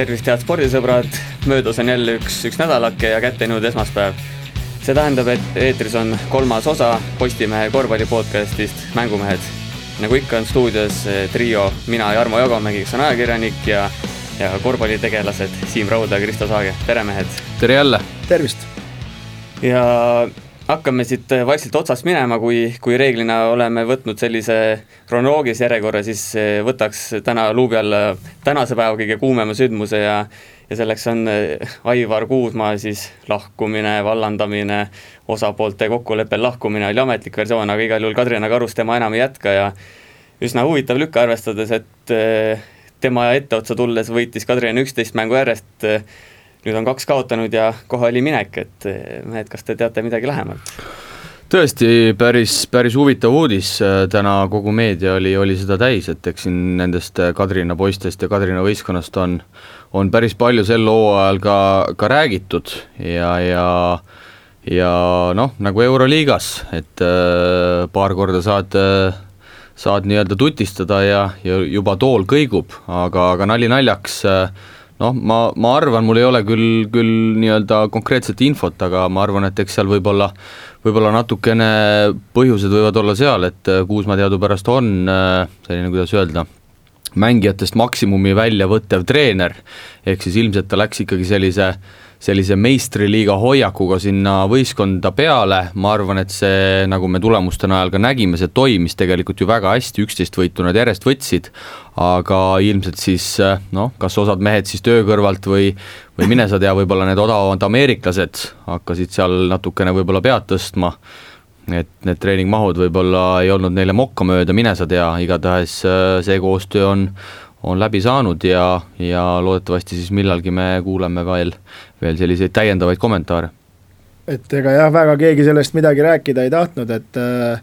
tervist, head spordisõbrad, möödas on jälle üks, üks nädalake ja kätte jõudnud esmaspäev. see tähendab, et eetris on kolmas osa Postimehe korvpalli podcastist Mängumehed. nagu ikka on stuudios eh, trio, mina, Jarmo Jagomägi, kes on ajakirjanik ja ja korvpallitegelased Siim Raud ja Kristo Saage, tere mehed! tere jälle! tervist! ja hakkame siit vaikselt otsast minema, kui, kui reeglina oleme võtnud sellise kronoloogilise järjekorra, siis eh, võtaks täna luubi alla tänase päeva kõige kuumema sündmuse ja ja selleks on eh, Aivar Kuusmaa siis lahkumine, vallandamine, osapoolte kokkuleppel lahkumine oli ametlik versioon, aga igal juhul Kadrina Karus tema enam ei jätka ja üsna huvitav lükk, arvestades, et tema etteotsa tulles võitis Kadrina üksteist mängu järjest nüüd on kaks kaotanud ja kohe oli minek, et mehed, kas te teate midagi lähemalt? tõesti, päris, päris huvitav uudis, täna kogu meedia oli, oli seda täis, et eks siin nendest Kadrina poistest ja Kadrina võistkonnast on, on päris palju sel hooajal ka, ka räägitud ja, ja ja noh, nagu Euroliigas, et äh, paar korda saad äh, saad nii-öelda tutistada ja, ja juba tool kõigub, aga, aga nali naljaks äh, noh, ma, ma arvan, mul ei ole küll, küll nii-öelda konkreetset infot, aga ma arvan, et eks seal võib-olla, võib-olla natukene põhjused võivad olla seal, et äh, Kuusma teadupärast on äh, selline, kuidas öelda, mängijatest maksimumi välja võttev treener, ehk siis ilmselt ta läks ikkagi sellise äh, sellise meistriliiga hoiakuga sinna võistkonda peale, ma arvan, et see, nagu me tulemuste najal ka nägime, see toimis tegelikult ju väga hästi, üksteist võitu nad järjest võtsid, aga ilmselt siis noh, kas osad mehed siis töö kõrvalt või, või mine sa tea, võib-olla need odavamad ameeriklased hakkasid seal natukene võib-olla pead tõstma, et need treeningmahud võib-olla ei olnud neile mokka mööda, mine sa tea, igatahes see koostöö on, on läbi saanud ja, ja loodetavasti siis millalgi me kuuleme veel, veel selliseid täiendavaid kommentaare. et ega jah, väga keegi sellest midagi rääkida ei tahtnud, et äh,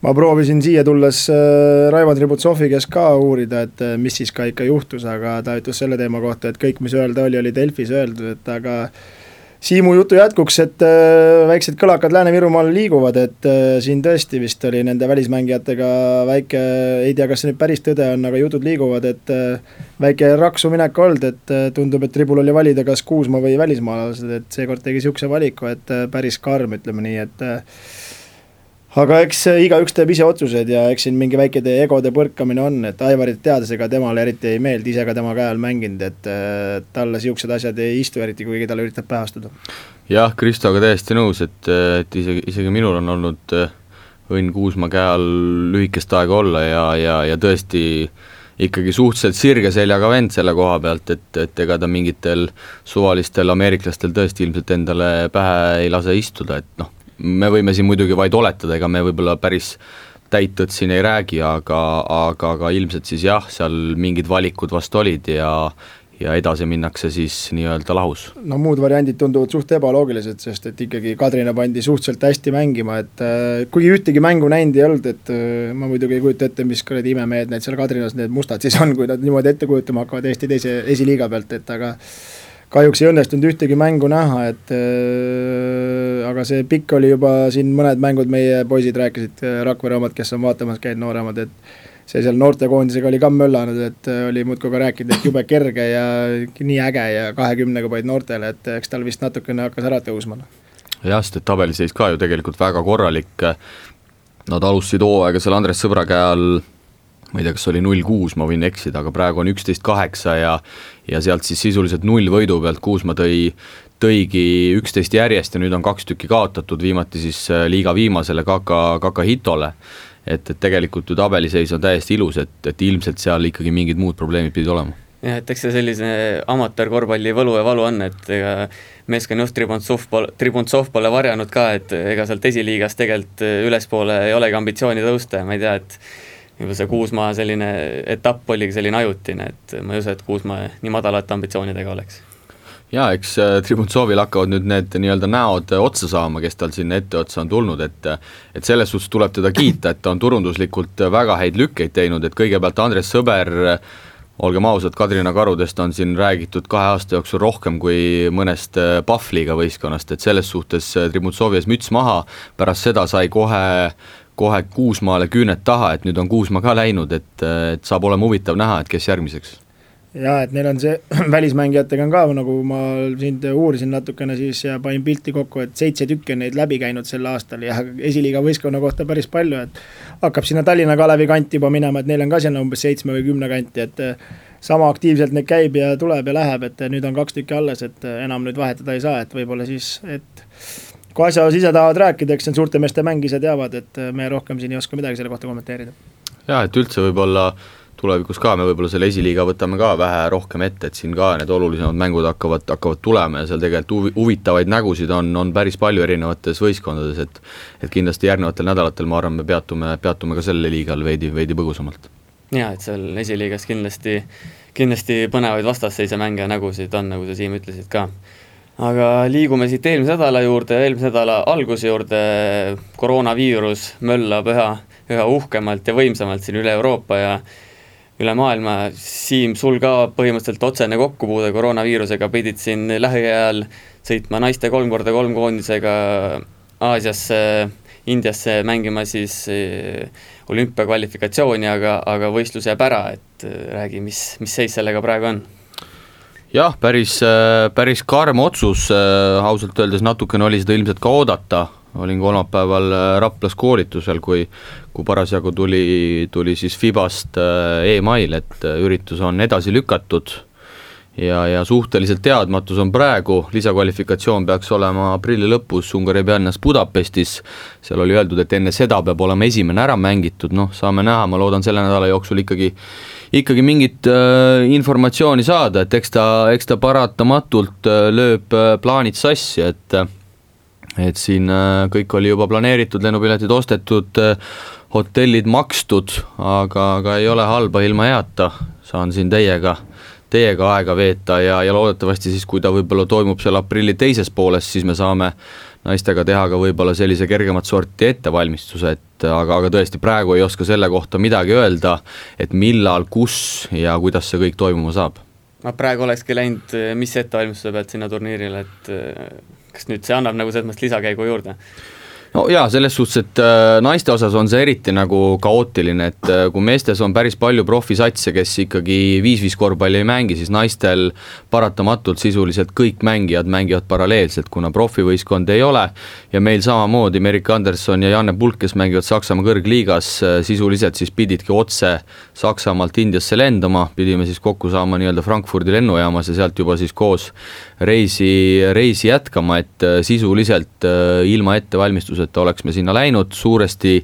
ma proovisin siia tulles äh, Raivo Tributsovi käest ka uurida, et äh, mis siis ka ikka juhtus, aga ta ütles selle teema kohta, et kõik, mis öelda oli, oli Delfis öeldud, et aga äh, Siimu jutu jätkuks, et äh, väiksed kõlakad Lääne-Virumaal liiguvad, et äh, siin tõesti vist oli nende välismängijatega väike, ei tea, kas see nüüd päris tõde on, aga jutud liiguvad, et äh, väike raksu minek olnud, et tundub, et tribul oli valida kas Kuusma või välismaalased, et seekord tegi niisuguse valiku, et päris karm, ütleme nii, et aga eks igaüks teeb ise otsused ja eks siin mingi väike egode põrkamine on, et Aivarit teades, ega temale eriti ei meeldi, ise ka tema käe all mänginud, et talle siuksed asjad ei istu eriti, kuigi talle üritab pähe astuda. jah, Kristoga täiesti nõus, et, et isegi, isegi minul on olnud äh, õnn Kuusma käe all lühikest aega olla ja, ja, ja tõesti ikkagi suhteliselt sirge seljaga vend selle koha pealt, et, et ega ta mingitel suvalistel ameeriklastel tõesti ilmselt endale pähe ei lase istuda, et noh, me võime siin muidugi vaid oletada, ega me võib-olla päris täit tõtt siin ei räägi, aga, aga, aga ilmselt siis jah, seal mingid valikud vast olid ja ja edasi minnakse siis nii-öelda lahus. no muud variandid tunduvad suht ebaloogilised, sest et ikkagi Kadrina pandi suhteliselt hästi mängima, et äh, kuigi ühtegi mängu näinud ei olnud, et äh, ma muidugi ei kujuta ette, mis kuradi imemehed need seal Kadrinas, need mustad siis on, kui nad niimoodi ette kujutama hakkavad Eesti teise esiliiga pealt, et aga kahjuks ei õnnestunud ühtegi mängu näha, et äh, aga see pikk oli juba siin mõned mängud, meie poisid rääkisid, äh, Rakvere omad, kes on vaatamas käinud, nooremad, et see seal noortekoondisega oli ka möllanud, et äh, oli muudkui ka rääkinud, et jube kerge ja nii äge ja kahekümnega panid noortele, et eks tal vist natukene hakkas ära tõusma. jah, sest et tabeliseis ka ju tegelikult väga korralik, nad alustasid hooaega seal Andres Sõbra käe all ma ei tea, kas oli null kuus, ma võin eksida, aga praegu on üksteist kaheksa ja ja sealt siis sisuliselt null võidu pealt Kuusma tõi, tõigi üksteist järjest ja nüüd on kaks tükki kaotatud, viimati siis äh, liiga viimasele Kaka, Kaka Hitole. et, et tegelikult ju tabeliseis on täiesti ilus, et, et ilmselt seal ikkagi mingid muud probleemid pidid olema jah, et eks see sellise amatöörkorvpalli võlu ja valu on, et ega meeskonna juht Tribuntsov pole, Tribuntsov pole varjanud ka, et ega sealt esiliigas tegelikult ülespoole ei olegi ambitsiooni tõusta ja ma ei tea, et juba see Kuusmaa selline etapp oligi selline ajutine, et ma ei usu, et Kuusmaa nii madalate ambitsioonidega oleks. Jaa, eks äh, Tribuntsovil hakkavad nüüd need nii-öelda näod otsa saama, kes tal sinna etteotsa on tulnud, et et selles suhtes tuleb teda kiita, et ta on turunduslikult väga häid lükkeid teinud, et kõigepealt Andres Sõber, olgem ausad, Kadrina karudest on siin räägitud kahe aasta jooksul rohkem kui mõnest äh, Pahvliga võistkonnast, et selles suhtes äh, Tribuntsovi ees müts maha, pärast seda sai kohe kohe Kuusmaale küüned taha, et nüüd on Kuusma ka läinud, et, et saab olema huvitav näha, et kes järgmiseks. jaa, et neil on see, välismängijatega on ka, nagu ma sind uurisin natukene siis ja panin pilti kokku, et seitse tükki on neid läbi käinud sel aastal ja esiliiga võistkonna kohta päris palju, et hakkab sinna Tallinna Kalevi kanti juba minema, et neil on ka sinna umbes seitsme või kümne kanti, et sama aktiivselt neid käib ja tuleb ja läheb, et nüüd on kaks tükki alles, et enam nüüd vahetada ei saa, et võib-olla siis, et kui asjaosas ise tahavad rääkida, eks need suurte meeste mäng ise teavad, et me rohkem siin ei oska midagi selle kohta kommenteerida. jaa, et üldse võib-olla tulevikus ka me võib-olla selle esiliiga võtame ka vähe rohkem ette, et siin ka need olulisemad mängud hakkavad, hakkavad tulema ja seal tegelikult huvi, huvitavaid nägusid on, on päris palju erinevates võistkondades, et et kindlasti järgnevatel nädalatel, ma arvan, me peatume, peatume ka selle liigal veidi, veidi põgusamalt. jaa, et seal esiliigas kindlasti, kindlasti põnevaid vastasseise mänge ja nägusid on, nagu sa, Siim, ütlesid ka aga liigume siit eelmise nädala juurde, eelmise nädala alguse juurde, koroonaviirus möllab üha, üha uhkemalt ja võimsamalt siin üle Euroopa ja üle maailma, Siim, sul ka põhimõtteliselt otsene kokkupuude koroonaviirusega, pidid siin lähiajal sõitma naiste kolm korda kolm koondisega Aasiasse, Indiasse mängima siis eh, olümpiakvalifikatsiooni, aga, aga võistlus jääb ära, et eh, räägi, mis, mis seis sellega praegu on? Jah, päris, eh, päris karm otsus, ausalt öeldes natukene oli seda ilmselt ka oodata. Olin kolmapäeval äh, Raplas koolitusel, kui kui parasjagu tuli, tuli siis Fibast äh, email, et äh, üritus on edasi lükatud. Ja, ja suhteliselt teadmatus on praegu, lisakvalifikatsioon peaks olema aprilli lõpus Ungari pealinnas Budapestis, seal oli öeldud, et enne seda peab olema esimene ära mängitud, noh, saame näha, ma loodan selle nädala jooksul ikkagi ikkagi mingit äh, informatsiooni saada, et eks ta, eks ta paratamatult äh, lööb äh, plaanid sassi, et äh, et siin äh, kõik oli juba planeeritud, lennupiletid ostetud, äh, hotellid makstud, aga, aga ei ole halba ilma heata, saan siin teiega, teiega aega veeta ja, ja loodetavasti siis, kui ta võib-olla toimub seal aprilli teises pooles, siis me saame naistega teha ka võib-olla sellise kergemat sorti ettevalmistuse, et aga, aga tõesti, praegu ei oska selle kohta midagi öelda, et millal, kus ja kuidas see kõik toimuma saab. ma praegu olekski läinud, mis ettevalmistuse pealt sinna turniirile, et kas nüüd see annab nagu selles mõttes lisakäigu juurde? No jaa, selles suhtes, et äh, naiste osas on see eriti nagu kaootiline, et äh, kui meestes on päris palju profisatse, kes ikkagi viis-viis korvpalli ei mängi, siis naistel paratamatult sisuliselt kõik mängijad mängivad paralleelselt, kuna profivõistkondi ei ole. ja meil samamoodi Merike Anderson ja Janne Pulk, kes mängivad Saksamaa kõrgliigas, äh, sisuliselt siis pididki otse Saksamaalt Indiasse lendama, pidime siis kokku saama nii-öelda Frankfurdi lennujaamas ja sealt juba siis koos reisi, reisi jätkama, et sisuliselt ilma ettevalmistuseta et oleks me sinna läinud, suuresti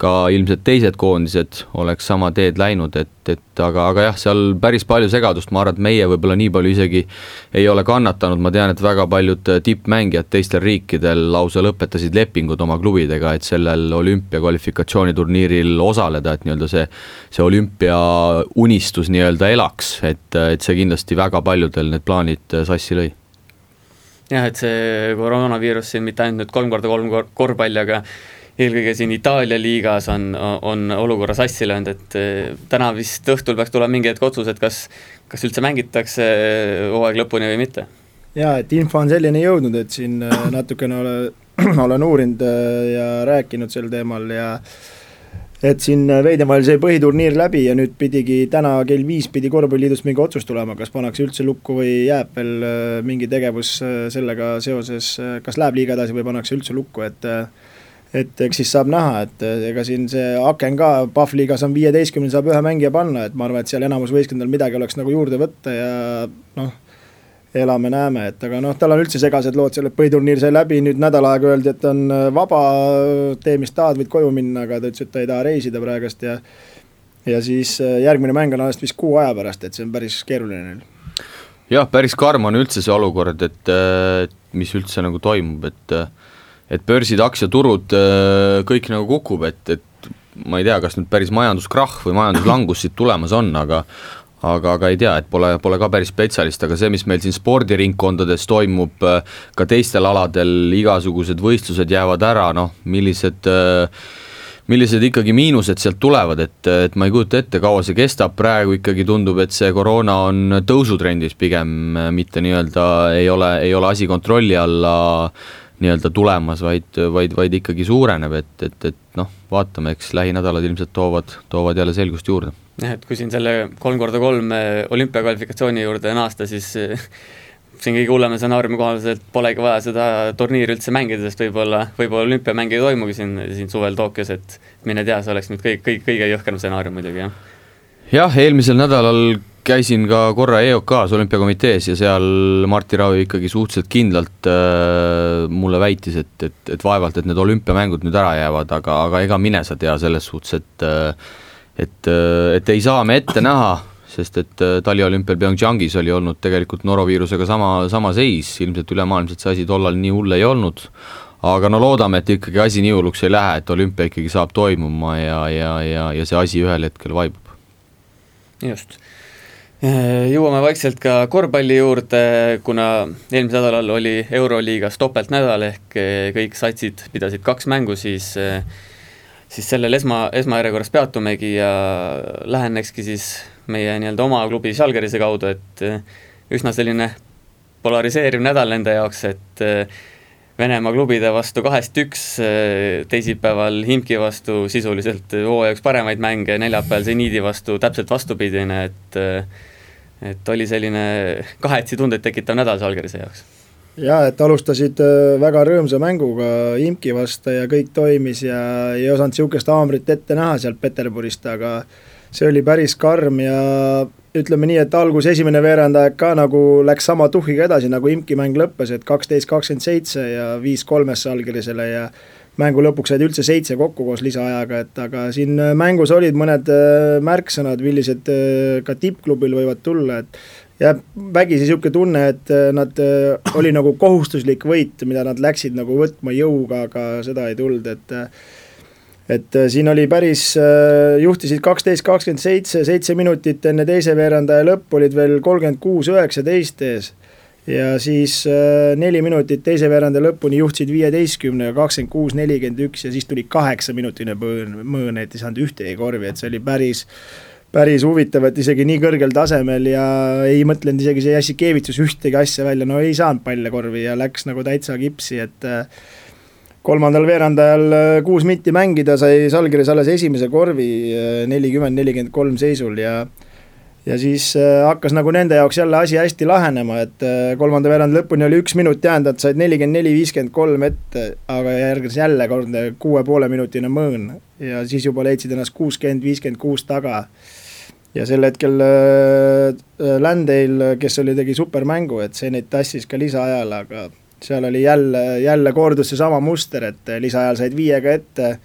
ka ilmselt teised koondised oleks sama teed läinud, et, et aga, aga jah, seal päris palju segadust, ma arvan, et meie võib-olla nii palju isegi ei ole kannatanud, ma tean, et väga paljud tippmängijad teistel riikidel lausa lõpetasid lepingud oma klubidega, et sellel olümpiakvalifikatsiooniturniiril osaleda, et nii-öelda see see olümpiaunistus nii-öelda elaks, et, et see kindlasti väga paljudel need plaanid sassi lõi jah, et see koroonaviirus siin mitte ainult nüüd kolm korda kolm korvpalli, aga eelkõige siin Itaalia liigas on, on olukorra sassi löönud, et eh, täna vist õhtul peaks tulema mingi hetk otsus, et kas, kas üldse mängitakse hooaeg lõpuni või mitte. jaa, et info on selline jõudnud, et siin eh, natukene ole, olen uurinud eh, ja rääkinud sel teemal ja äh, et siin Veidemaal sai põhiturniir läbi ja nüüd pidigi täna kell viis pidi korvpalliliidust mingi otsus tulema, kas pannakse üldse lukku või jääb veel äh, mingi tegevus äh, sellega seoses, äh, kas läheb liiga edasi või pannakse üldse lukku, et et eks siis saab näha, et ega siin see aken ka, Pahv liigas on viieteistkümnel, saab ühe mängija panna, et ma arvan, et seal enamus võistkondadel midagi oleks nagu juurde võtta ja noh elame-näeme, et aga noh, tal on üldse segased lood seal, et põhiturniir sai läbi, nüüd nädal aega öeldi, et on äh, vaba, tee mis tahad, võid koju minna, aga ta ütles, et ta ei taha reisida praegast ja ja siis äh, järgmine mäng on alles vist kuu aja pärast, et see on päris keeruline neil. jah, päris karm on üldse see olukord, et mis üldse nagu toimub, et et börsid, aktsiaturud, kõik nagu kukub, et, et ma ei tea, kas nüüd päris majanduskrahh või majanduslangus siit tulemas on, aga aga, aga ei tea, et pole, pole ka päris spetsialist, aga see, mis meil siin spordiringkondades toimub, äh, ka teistel aladel igasugused võistlused jäävad ära, noh, millised äh, millised ikkagi miinused sealt tulevad, et, et ma ei kujuta ette, kaua see kestab, praegu ikkagi tundub, et see koroona on tõusutrendis pigem, mitte nii-öelda ei ole, ei ole asi kontrolli alla nii-öelda tulemas, vaid, vaid, vaid ikkagi suureneb, et, et, et noh, vaatame, eks lähinädalad ilmselt toovad, toovad jälle selgust juurde. jah, et kui siin selle kolm korda kolm eh, olümpiakvalifikatsiooni juurde naasta, siis eh, siin kõige hullema stsenaariumi kohaselt polegi vaja seda turniiri üldse mängida, sest võib-olla, võib-olla olümpiamänge ei toimugi siin, siin suvel Tokyos, et mine tea, see oleks nüüd kõik, kõik, kõige jõhkram stsenaarium muidugi, jah. jah, eelmisel nädalal käisin ka korra EOK-s olümpiakomitees ja seal Martti Raavi ikkagi suhteliselt kindlalt äh, mulle väitis, et, et, et vaevalt, et need olümpiamängud nüüd ära jäävad, aga, aga ega mine sa tea selles suhtes, et äh, et, äh, et ei saa me ette näha, sest et äh, taliolümpial Pyeongchangis oli olnud tegelikult noroviirusega sama, sama seis, ilmselt ülemaailmselt see asi tollal nii hull ei olnud, aga no loodame, et ikkagi asi nii hulluks ei lähe, et olümpia ikkagi saab toimuma ja, ja, ja, ja see asi ühel hetkel vaibub. just jõuame vaikselt ka korvpalli juurde, kuna eelmisel nädalal oli Euroliigas topeltnädal ehk äh, kõik satsid pidasid kaks mängu, siis äh, siis sellel esma, esmajärjekorras peatumegi ja lähenekski siis meie nii-öelda oma klubi Žalgirise kaudu, et üsna selline polariseeriv nädal nende jaoks, et Venemaa klubide vastu kahest üks, teisipäeval Himki vastu sisuliselt hooaja üks paremaid mänge, neljapäeval Zeniidi vastu täpselt vastupidine, et et oli selline kahetsi tundeid tekitav nädal Žalgirise jaoks. jaa, et alustasid äh, väga rõõmsa mänguga Imki vastu ja kõik toimis ja ei osanud niisugust haamrit ette näha sealt Peterburist, aga see oli päris karm ja ütleme nii, et algus esimene veerandaeg ka nagu läks sama tuhhiga edasi, nagu Imki mäng lõppes, et kaksteist, kakskümmend seitse ja viis kolmesse Žalgirisele ja mängu lõpuks said üldse seitse kokku koos lisaajaga, et aga siin äh, mängus olid mõned äh, märksõnad, millised äh, ka tippklubil võivad tulla, et jääb vägisi niisugune tunne, et nad, oli nagu kohustuslik võit, mida nad läksid nagu võtma jõuga, aga seda ei tulnud, et et siin oli päris, juhtisid kaksteist, kakskümmend seitse, seitse minutit enne teise veerandaja lõppu olid veel kolmkümmend kuus, üheksateist ees. Ja siis äh, neli minutit teise veerandi lõpuni juhtisid viieteistkümnega, kakskümmend kuus, nelikümmend üks ja siis tuli kaheksaminutine mõõn, mõõn, et ei saanud ühtegi korvi, et see oli päris päris huvitav, et isegi nii kõrgel tasemel ja ei mõtlenud isegi see Jassikevitsus ühtegi asja välja, no ei saanud palle korvi ja läks nagu täitsa kipsi, et äh, kolmandal veerandajal äh, kuus minti mängida, sai Žalgiris alles esimese korvi nelikümmend, nelikümmend kolm seisul ja ja siis äh, hakkas nagu nende jaoks jälle asi hästi lahenema, et äh, kolmanda veerandi lõpuni oli üks minut jäänud, nad said nelikümmend neli, viiskümmend kolm ette, aga järgnes jälle kordne kuue poole minutine mõõn ja siis juba leidsid ennast kuuskümmend, viiskümmend kuus taga. ja sel hetkel äh, Landale, kes oli, tegi supermängu, et see neid tassis ka lisaajal, aga seal oli jälle, jälle kordus seesama muster, et lisaajal said viiega ette,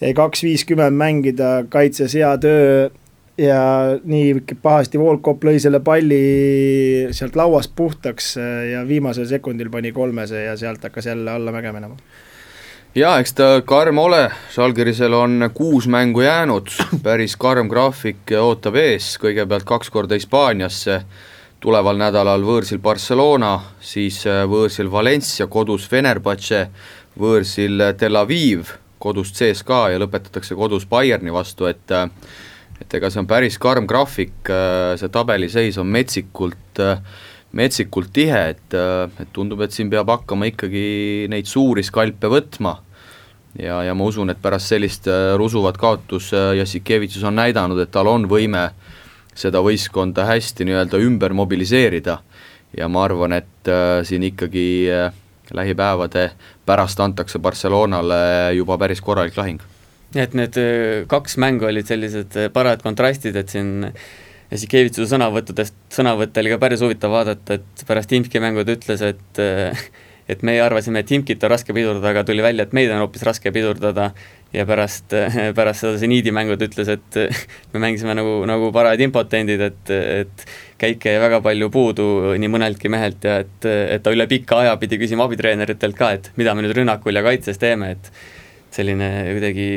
jäi kaks viiskümmend mängida, kaitses hea töö ja nii pahasti Volkop lõi selle palli sealt lauast puhtaks ja viimasel sekundil pani kolmese ja sealt hakkas jälle allamäge minema. jaa, eks ta karm ole, Žalgirisel on kuus mängu jäänud, päris karm graafik ootab ees, kõigepealt kaks korda Hispaaniasse, tuleval nädalal võõrsil Barcelona, siis äh, võõrsil Valencia, kodus Fenerbahce, võõrsil Tel Aviv, kodus CSKA ja lõpetatakse kodus Bayerni vastu, et äh, et ega see on päris karm graafik, äh, see tabeliseis on metsikult, äh, metsikult tihe, et, äh, et tundub, et siin peab hakkama ikkagi neid suuri skalpe võtma. Ja, ja ma usun, et pärast sellist rusuvat kaotus Jassikevitsus on näidanud, et tal on võime seda võistkonda hästi nii-öelda ümber mobiliseerida. Ja ma arvan, et siin ikkagi lähipäevade pärast antakse Barcelonale juba päris korralik lahing. Et need äh, kaks mängu olid sellised äh, parajad kontrastid, et siin Jassikevitsuse sõnavõttudest, sõnavõtte oli ka päris huvitav vaadata, et pärast Imki mängu ta ütles, et äh, et meie arvasime, et Imkit on raske pidurdada, aga tuli välja, et meid on hoopis raske pidurdada ja pärast, pärast seda seniidi mängu ta ütles, et me mängisime nagu, nagu parajad impotendid, et, et käike jäi väga palju puudu nii mõneltki mehelt ja et, et ta üle pika aja pidi küsima abitreeneritelt ka, et mida me nüüd rünnakul ja kaitses teeme, et selline kuidagi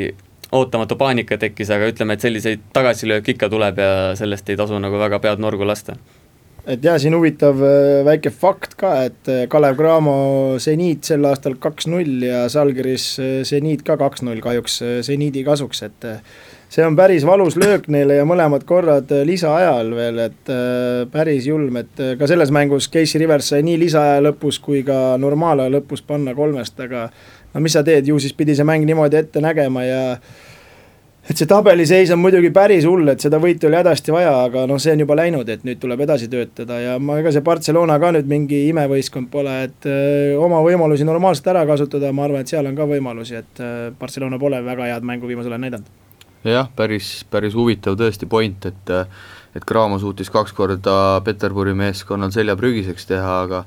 ootamatu paanika tekkis, aga ütleme, et selliseid tagasilööke ikka tuleb ja sellest ei tasu nagu väga pead nurgu lasta. Et jaa, siin huvitav äh, väike fakt ka, et äh, Kalev Cramo seniit sel aastal kaks-null ja Žalgiris äh, seniit ka kaks-null kahjuks seniidi kasuks, et see on päris valus löök neile ja mõlemad korrad lisaajal veel, et päris julm, et ka selles mängus Casey Rivers sai nii lisaaja lõpus kui ka normaalaja lõpus panna kolmest, aga no mis sa teed, ju siis pidi see mäng niimoodi ette nägema ja et see tabeliseis on muidugi päris hull, et seda võitu oli hädasti vaja, aga noh, see on juba läinud, et nüüd tuleb edasi töötada ja ma, ega see Barcelona ka nüüd mingi imevõistkond pole, et öö, oma võimalusi normaalselt ära kasutada, ma arvan, et seal on ka võimalusi, et öö, Barcelona pole väga head mängu viimasel ajal näidanud. jah, päris, päris huvitav tõesti point, et et Cramo suutis kaks korda Peterburi meeskonnal selja prügiseks teha, aga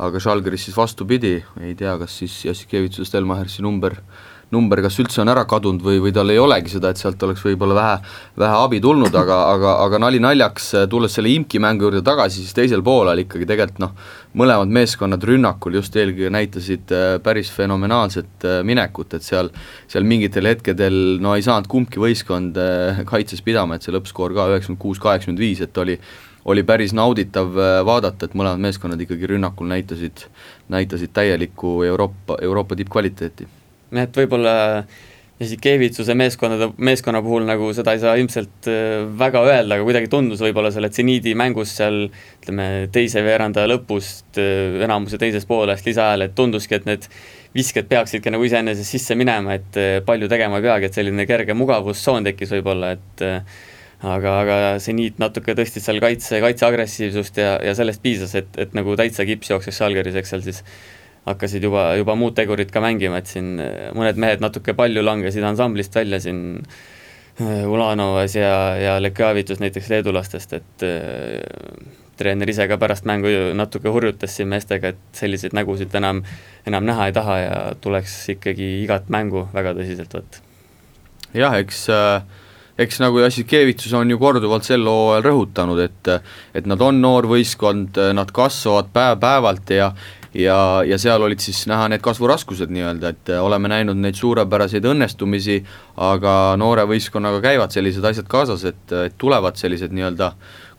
aga Žalgiris siis vastupidi, ei tea, kas siis Jassikevitsus, Stelmachersi number number kas üldse on ära kadunud või, või tal ei olegi seda, et sealt oleks võib-olla vähe, vähe abi tulnud, aga, aga, aga nali naljaks, tulles selle imki mängu juurde tagasi, siis teisel poolel ikkagi tegelikult noh, mõlemad meeskonnad rünnakul just eelkõige näitasid äh, päris fenomenaalset äh, minekut, et seal seal mingitel hetkedel no ei saanud kumbki võistkond äh, kaitses pidama, et see lõppskoor ka üheksakümmend kuus, kaheksakümmend viis, et oli oli päris nauditav vaadata, et mõlemad meeskonnad ikkagi rünnakul näitasid, näitasid täielikku Euroopa, Euroopa tippkvaliteeti et võib-olla Jassikevitsuse meeskonnade, meeskonna puhul nagu seda ei saa ilmselt äh, väga öelda, aga kuidagi tundus võib-olla selle tseniidi mängus seal ütleme, teise veeranda lõpust, äh, enamuse teises poolest lisaajal, et tunduski, et need visked peaksidki nagu iseenesest sisse minema, et äh, palju tegema ei peagi, et selline kerge mugavustsoon tekkis võib-olla, et aga, aga seniit natuke tõstis seal kaitse, kaitse agressiivsust ja, ja sellest piisas, et, et nagu täitsa kips jookseks Žalgiris, eks seal siis hakkasid juba, juba muud tegurid ka mängima, et siin äh, mõned mehed natuke palju langesid ansamblist välja siin äh, Ulanovas ja, ja Lekjavitus näiteks leedulastest, et äh, treener ise ka pärast mängu natuke hurjutas siin meestega, et selliseid nägusid enam, enam näha ei taha ja tuleks ikkagi igat mängu väga tõsiselt võtta. jah, eks eks nagu Jassikevitsus on ju korduvalt sel hooajal rõhutanud, et et nad on noor võistkond, nad kasvavad päev-päevalt ja ja, ja seal olid siis näha need kasvuraskused nii-öelda, et äh, oleme näinud neid suurepäraseid õnnestumisi, aga noore võistkonnaga käivad sellised asjad kaasas, et, et tulevad sellised nii-öelda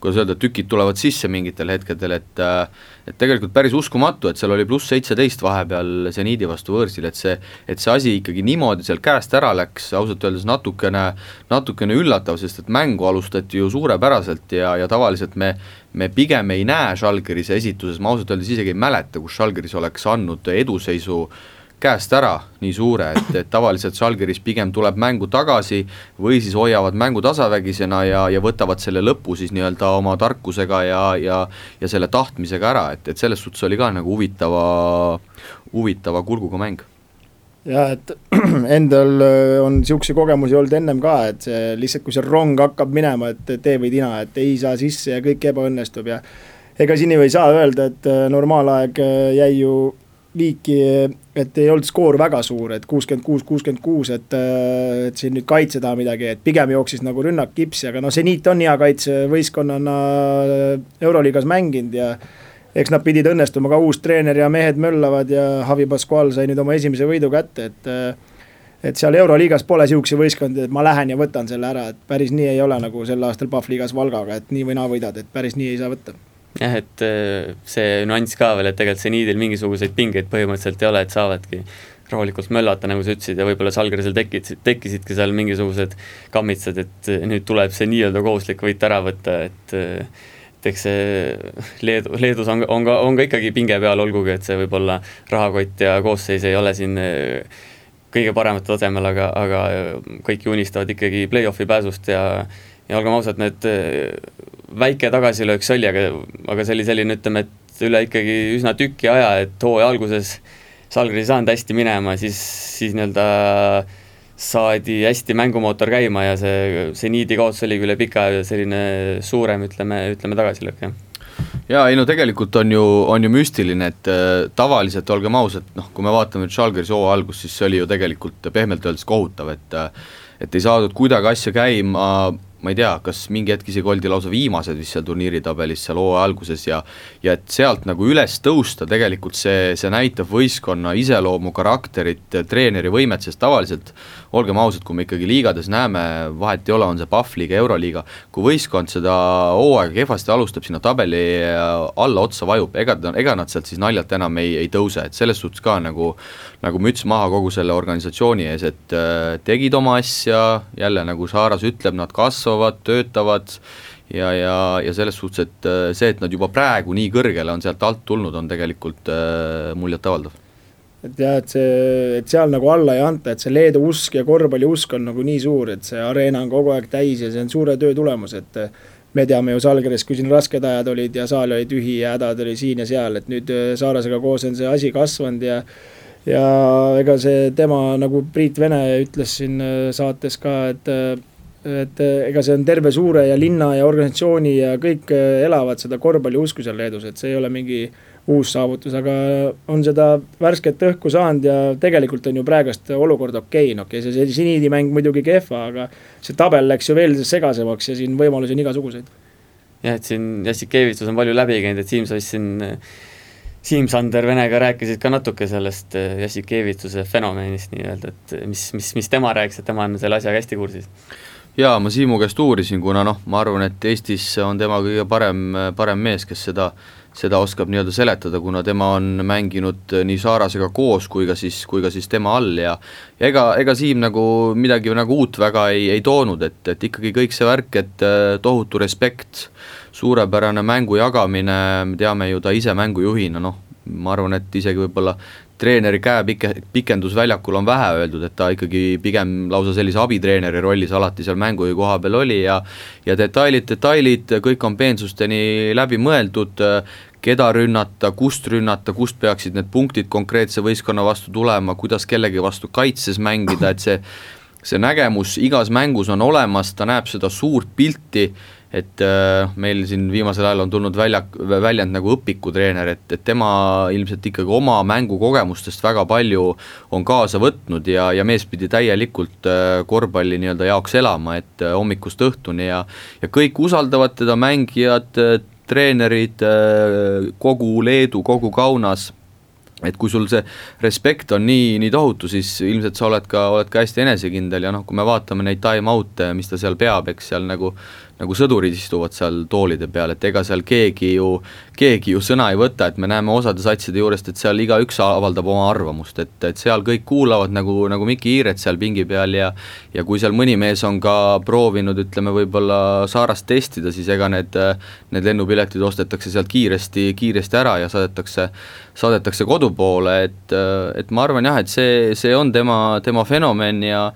kuidas öelda, tükid tulevad sisse mingitel hetkedel, et äh, et tegelikult päris uskumatu, et seal oli pluss seitseteist vahepeal seniidi vastu võõrsil, et see, et see asi ikkagi niimoodi seal käest ära läks, ausalt öeldes natukene, natukene üllatav, sest et mängu alustati ju suurepäraselt ja, ja tavaliselt me me pigem ei näe Žalgirise esituses, ma ausalt öeldes isegi ei mäleta, kus Žalgiris oleks andnud eduseisu äh, käest ära nii suure, et, et tavaliselt Žalgiris pigem tuleb mängu tagasi või siis hoiavad mängu tasavägisena ja, ja võtavad selle lõpu siis nii-öelda oma tarkusega ja, ja ja selle tahtmisega ära, et, et selles suhtes oli ka nagu huvitava, huvitava kurguga mäng. Jah, et endal äh, on niisuguseid kogemusi olnud ennem ka, et see lihtsalt, kui see rong hakkab minema, et tee või tina, et ei saa sisse ja kõik ebaõnnestub ja ega siin ju ei saa öelda, et äh, normaalaeg äh, jäi ju liiki, et ei olnud skoor väga suur, et kuuskümmend kuus, kuuskümmend kuus, et, et siin nüüd kaitse taha midagi, et pigem jooksis nagu rünnak kipsi, aga noh, seniit on hea kaitsevõistkonnana Euroliigas mänginud ja eks nad pidid õnnestuma, ka uus treener ja mehed möllavad ja Javi Pascual sai nüüd oma esimese võidu kätte, et et seal Euroliigas pole sihukeseid võistkondi, et ma lähen ja võtan selle ära, et päris nii ei ole nagu sel aastal Pahvliigas Valgaga, et nii või naa võidad, et päris nii ei saa võtta jah, et äh, see nüanss ka veel, et tegelikult seniidil mingisuguseid pingeid põhimõtteliselt ei ole, et saavadki rahulikult möllata, nagu sa ütlesid, ja võib-olla Žalgirisel tekkisid, tekkisidki seal mingisugused kammitsad, et äh, nüüd tuleb see nii-öelda kohustuslik võit ära võtta, et äh, et eks see Leedu, Leedus on, on ka, on ka ikkagi pinge peal, olgugi et see võib-olla rahakott ja koosseis ei ole siin kõige paremal tasemel, aga, aga kõik ju unistavad ikkagi play-off'i pääsust ja ja olgem ausad, need väike tagasilöök see oli, aga, aga see oli selline, ütleme, et üle ikkagi üsna tüki aja, et hooaja alguses Salgris ei saanud hästi minema, siis, siis nii-öelda saadi hästi mängumootor käima ja see, see niidi kaotus oligi üle pika aja selline suurem, ütleme, ütleme tagasilöök, jah. Jaa, ei no tegelikult on ju, on ju müstiline, et äh, tavaliselt olgem ausad, noh, kui me vaatame nüüd Žalgiris hooaja algust, siis see oli ju tegelikult pehmelt öeldes kohutav, et äh, et ei saadud kuidagi asja käima, ma ei tea, kas mingi hetk isegi oldi lausa viimased vist seal turniiritabelis seal hooaja alguses ja ja et sealt nagu üles tõusta, tegelikult see, see näitab võistkonna iseloomu, karakterit, treeneri võimet, sest tavaliselt olgem ausad, kui me ikkagi liigades näeme, vahet ei ole, on see Pahvliiga, Euroliiga, kui võistkond seda hooaega kehvasti alustab, sinna tabeli alla otsa vajub, ega ta, ega nad sealt siis naljalt enam ei, ei tõuse, et selles suhtes ka nagu nagu müts maha kogu selle organisatsiooni ees, et äh, tegid oma asja, jälle nagu Saaras ütleb, nad kasvavad, töötavad ja, ja, ja selles suhtes, et äh, see, et nad juba praegu nii kõrgele on sealt alt tulnud, on tegelikult äh, muljetavaldav et jah, et see, et seal nagu alla ei anta, et see Leedu usk ja korvpalliusk on nagu nii suur, et see areena on kogu aeg täis ja see on suure töö tulemus, et me teame ju Salgeris, kui siin rasked ajad olid ja saal oli tühi ja hädad oli siin ja seal, et nüüd Saarasega koos on see asi kasvanud ja ja ega see tema, nagu Priit Vene ütles siin äh, saates ka, et äh, et äh, ega see on terve suure ja linna ja organisatsiooni ja kõik elavad seda korvpalliusku seal Leedus, et see ei ole mingi uus saavutus, aga on seda värsket õhku saanud ja tegelikult on ju praegust olukord okei okay., no okei okay,, see, see siniidimäng muidugi kehva, aga see tabel läks ju veel segasemaks ja siin võimalusi on igasuguseid. jah, et siin Jassikevitsus on palju läbi käinud, et Siim Sass siin Siim-Sander Venega rääkisid ka natuke sellest äh, Jassikevitsuse fenomenist nii-öelda, et mis, mis, mis tema rääkis, et tema on selle asjaga hästi kursis? jaa, ma Siimu käest uurisin, kuna noh, ma arvan, et Eestis on tema kõige parem, parem mees, kes seda, seda oskab nii-öelda seletada, kuna tema on mänginud nii Saarasega koos kui ka siis, kui ka siis tema all ja ja ega, ega Siim nagu midagi nagu uut väga ei, ei toonud, et, et ikkagi kõik see värk, et äh, tohutu respekt suurepärane mängu jagamine, me teame ju ta ise mängujuhina, noh, ma arvan, et isegi võib-olla treeneri käe pike-, pikendus väljakul on vähe öeldud, et ta ikkagi pigem lausa sellise abitreeneri rollis alati seal mängujuhi koha peal oli ja ja detailid, detailid, kõik on peensusteni läbi mõeldud, keda rünnata, kust rünnata, kust peaksid need punktid konkreetse võistkonna vastu tulema, kuidas kellegi vastu kaitses mängida, et see see nägemus igas mängus on olemas, ta näeb seda suurt pilti et äh, meil siin viimasel ajal on tulnud välja, väljend nagu õpikutreener, et, et tema ilmselt ikkagi oma mängukogemustest väga palju on kaasa võtnud ja, ja mees pidi täielikult äh, korvpalli nii-öelda jaoks elama, et äh, hommikust õhtuni ja ja kõik usaldavad teda, mängijad, treenerid, kogu Leedu, kogu Kaunas. Et kui sul see respekt on nii, nii tohutu, siis ilmselt sa oled ka, oled ka hästi enesekindel ja noh, kui me vaatame neid time-out'e, mis ta seal peab, eks seal nagu nagu sõdurid istuvad seal toolide peal, et ega seal keegi ju, keegi ju sõna ei võta, et me näeme osade satside juurest, et seal igaüks avaldab oma arvamust, et, et seal kõik kuulavad nagu, nagu Miki Hiiret seal pingi peal ja ja kui seal mõni mees on ka proovinud, ütleme võib-olla Saarast testida, siis ega need, need lennupiletid ostetakse sealt kiiresti, kiiresti ära ja saadetakse, saadetakse kodu poole, et, et ma arvan jah, et see, see on tema, tema fenomen ja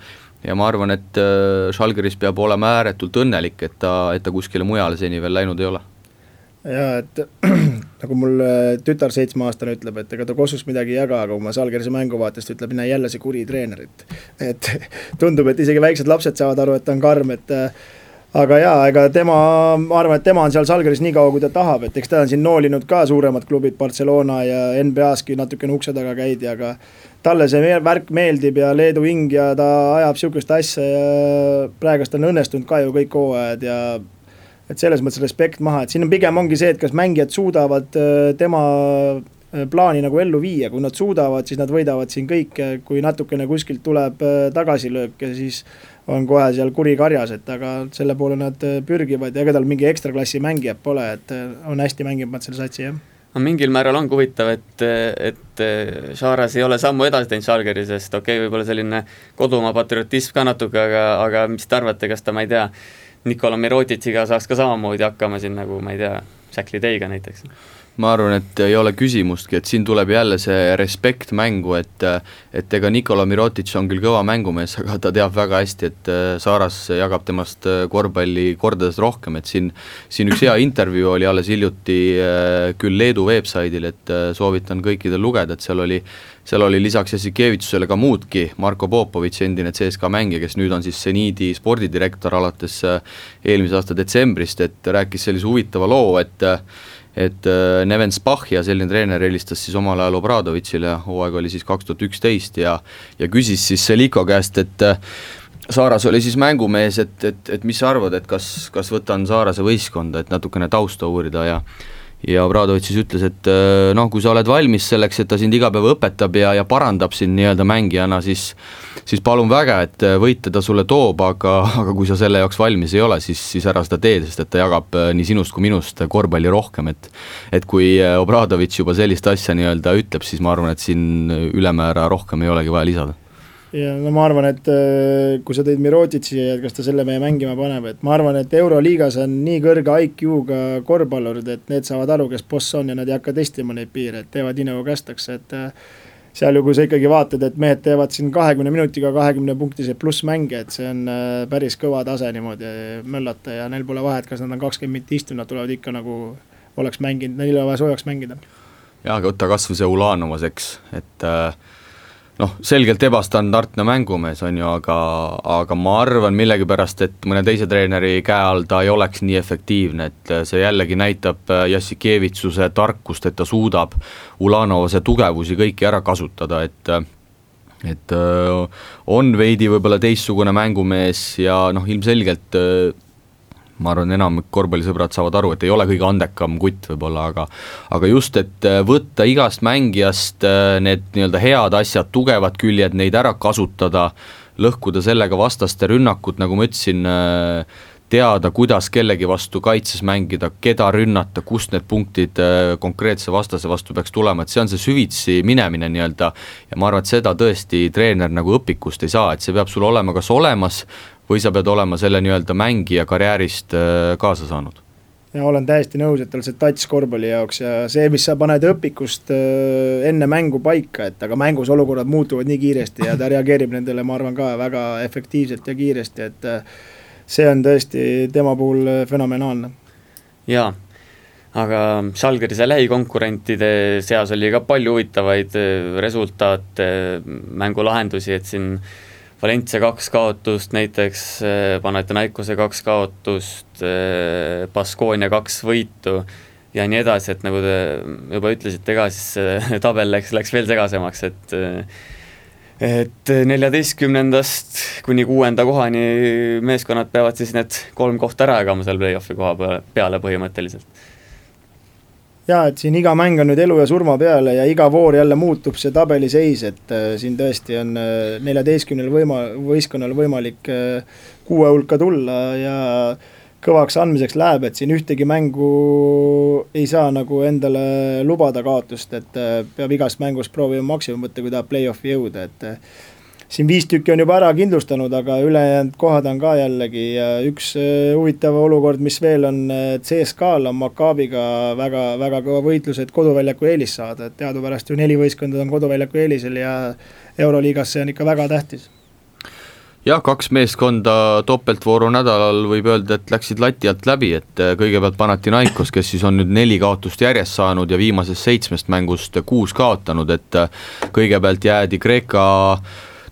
ja ma arvan, et äh, Žalgiris peab olema ääretult õnnelik, et ta, et ta kuskile mujale seni veel läinud ei ole. jaa, et nagu mul äh, tütar seitsmeaastane ütleb, et ega ta Kossus midagi ei jaga, aga kui ma Žalgirise mängu vaatan, siis ta ütleb, näe jälle see kuri treener, et et tundub, et isegi väiksed lapsed saavad aru, et ta on karm, et äh, aga jaa, ega tema, ma arvan, et tema on seal Žalgiris nii kaua, kui ta tahab, et eks ta on siin noolinud ka suuremad klubid, Barcelona ja NBA-ski natukene ukse taga käidi, aga talle see värk meeldib ja Leedu hing ja ta ajab sihukest asja ja praegust on õnnestunud ka ju kõik hooajad ja et selles mõttes respekt maha, et siin on pigem ongi see, et kas mängijad suudavad äh, tema äh, plaani nagu ellu viia, kui nad suudavad, siis nad võidavad siin kõike, kui natukene kuskilt tuleb äh, tagasilööke, siis on kohe seal kuri karjas, et aga selle poole nad pürgivad ja ega tal mingi ekstra klassi mängijat pole, et on hästi mänginud selle satsi, jah no mingil määral ongi huvitav, et, et Šaras ei ole sammu edasi teinud Žalgiri, sest okei okay,, võib-olla selline kodumaa patriotism ka natuke, aga, aga mis te arvate, kas ta, ma ei tea, Nikola Mirotitsiga saaks ka samamoodi hakkama siin nagu ma ei tea, Jack Lideiga näiteks? Ma arvan, et ei ole küsimustki, et siin tuleb jälle see respekt mängu, et et ega Nikola Mirotic on küll kõva mängumees, aga ta teab väga hästi, et äh, Saaras jagab temast äh, korvpalli kordades rohkem, et siin siin üks hea intervjuu oli alles hiljuti äh, küll Leedu veebsaidil, et soovitan kõikidel lugeda, et seal oli seal oli lisaks Jassikevitsusele ka muudki, Marko Popovitš, endine CSKA mängija, kes nüüd on siis seniidi spordidirektor alates eelmise aasta detsembrist, et rääkis sellise huvitava loo, et et äh, Neven Spahja, selline treener, helistas siis omal ajal Obradovitšile, hooaeg oli siis kaks tuhat üksteist ja ja küsis siis Seliko käest, et Saaras oli siis mängumees, et, et, et mis sa arvad, et kas, kas võtan Saarase võistkonda, et natukene tausta uurida ja ja Obradovitš siis ütles, et äh, noh, kui sa oled valmis selleks, et ta sind iga päev õpetab ja, ja parandab sind nii-öelda mängijana, siis siis palun väga, et äh, võite ta sulle toob, aga, aga kui sa selle jaoks valmis ei ole, siis, siis ära seda tee, sest et ta jagab äh, nii sinust kui minust korvpalli rohkem, et et kui Obradovitš juba sellist asja nii-öelda ütleb, siis ma arvan, et siin ülemäära rohkem ei olegi vaja lisada ja no ma arvan, et äh, kui sa tõid Mirotitši, et kas ta selle meie mängima paneb, et ma arvan, et Euroliigas on nii kõrge IQ-ga korvpallurid, et need saavad aru, kes boss on ja nad ei hakka testima neid piire, et teevad nii nagu kästakse, et äh, seal ju, kui sa ikkagi vaatad, et mehed teevad siin kahekümne minutiga kahekümne punktiseid plussmänge, et see on äh, päris kõva tase niimoodi möllata ja neil pole vahet, kas nad on kakskümmend minutit istunud, nad tulevad ikka nagu oleks mänginud, neil ei ole vaja soojaks mängida. jah, aga võta kas või see Ulanovas, eks, et äh, noh, selgelt ebastandardne mängumees, on ju, aga, aga ma arvan millegipärast, et mõne teise treeneri käe all ta ei oleks nii efektiivne, et see jällegi näitab äh, Jassikevitsuse tarkust, et ta suudab Ulanovase tugevusi kõiki ära kasutada, et et äh, on veidi võib-olla teistsugune mängumees ja noh, ilmselgelt äh, ma arvan, enamik korvpallisõbrad saavad aru, et ei ole kõige andekam kutt võib-olla, aga aga just, et äh, võtta igast mängijast äh, need nii-öelda head asjad, tugevad küljed, neid ära kasutada, lõhkuda sellega vastaste rünnakut, nagu ma ütlesin, äh, teada, kuidas kellegi vastu kaitses mängida, keda rünnata, kust need punktid konkreetse vastase vastu peaks tulema, et see on see süvitsi minemine nii-öelda. Ja ma arvan, et seda tõesti treener nagu õpikust ei saa, et see peab sul olema kas olemas või sa pead olema selle nii-öelda mängija karjäärist äh, kaasa saanud? ja olen täiesti nõus, et tal see touch korvpalli jaoks ja see, mis sa paned õpikust äh, enne mängu paika, et aga mängus olukorrad muutuvad nii kiiresti ja ta reageerib nendele, ma arvan ka väga efektiivselt ja kiiresti, et äh, see on tõesti tema puhul fenomenaalne. jaa, aga Žalgirise lähikonkurentide seas oli ka palju huvitavaid resultaate, mängulahendusi, et siin Valencia kaks kaotust näiteks, eh, Panathinaikose kaks kaotust, eh, Baskonia kaks võitu ja nii edasi, et nagu te juba ütlesite ka, siis see tabel läks, läks veel segasemaks, et eh, et neljateistkümnendast kuni kuuenda kohani meeskonnad peavad siis need kolm kohta ära jagama seal play-off'i koha peale põhimõtteliselt jaa, et siin iga mäng on nüüd elu ja surma peale ja iga voor jälle muutub see tabeliseis, et äh, siin tõesti on äh, neljateistkümnel võima-, võistkonnal võimalik äh, kuue hulka tulla ja kõvaks andmiseks läheb, et siin ühtegi mängu ei saa nagu endale lubada kaotust, et peab igast mängust proovima maksimum võtta, kui tahab play-off'i jõuda, et siin viis tükki on juba ära kindlustanud, aga ülejäänud kohad on ka jällegi. Ja üks äh, huvitav olukord, mis veel on, CSKA-l on Maccabiga väga, väga kõva võitlus, et koduväljaku eelis saada, et teadupärast ju neli võistkonda on koduväljaku eelisel ja Euroliigas see on ikka väga tähtis. Jah, kaks meeskonda topeltvooru nädalal võib öelda, et läksid lati alt läbi, et äh, kõigepealt Panathinaikos, kes siis on nüüd neli kaotust järjest saanud ja viimasest seitsmest mängust kuus kaotanud, et äh, kõigepealt jäädi Kreeka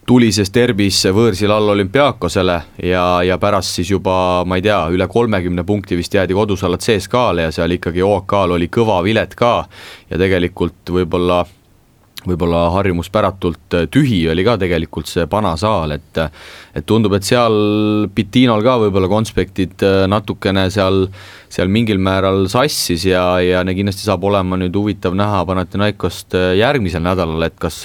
tulises derbis võõrsil all olümpiaakosele ja, ja pärast siis juba ma ei tea, üle kolmekümne punkti vist jäädi kodus alla CSKA-le ja seal ikkagi OAK-l oli kõva vilet ka. Ja tegelikult võib-olla võib-olla harjumuspäratult tühi oli ka tegelikult see Panasaal, et et tundub, et seal Bitinol ka võib-olla konspektid natukene seal seal mingil määral sassis ja, ja kindlasti saab olema nüüd huvitav näha Panathinaikost äh, järgmisel nädalal, et kas,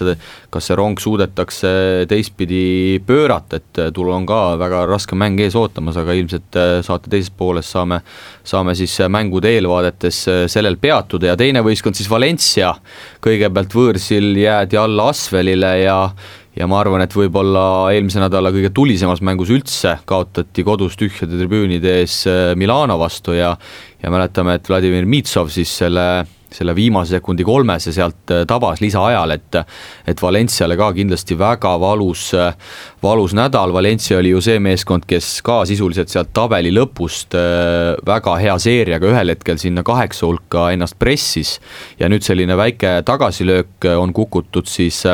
kas see rong suudetakse teistpidi pöörata, et äh, tul on ka väga raske mäng ees ootamas, aga ilmselt äh, saate teises pooles saame, saame siis mängude eelvaadetes sellel peatuda ja teine võistkond siis Valencia, kõigepealt võõrsil jäädi alla Asvelile ja ja ma arvan, et võib-olla eelmise nädala kõige tulisemas mängus üldse kaotati kodus tühjade tribüünide ees äh, Milano vastu ja ja mäletame, et Vladimir Mitsov siis selle selle viimase sekundi kolmese sealt äh, tabas lisaajal, et et Valenciale ka kindlasti väga valus, äh, valus nädal, Valencia oli ju see meeskond, kes ka sisuliselt sealt tabeli lõpust väga hea seeriaga ühel hetkel sinna kaheksa hulka ennast pressis. Ja nüüd selline väike tagasilöök on kukutud siis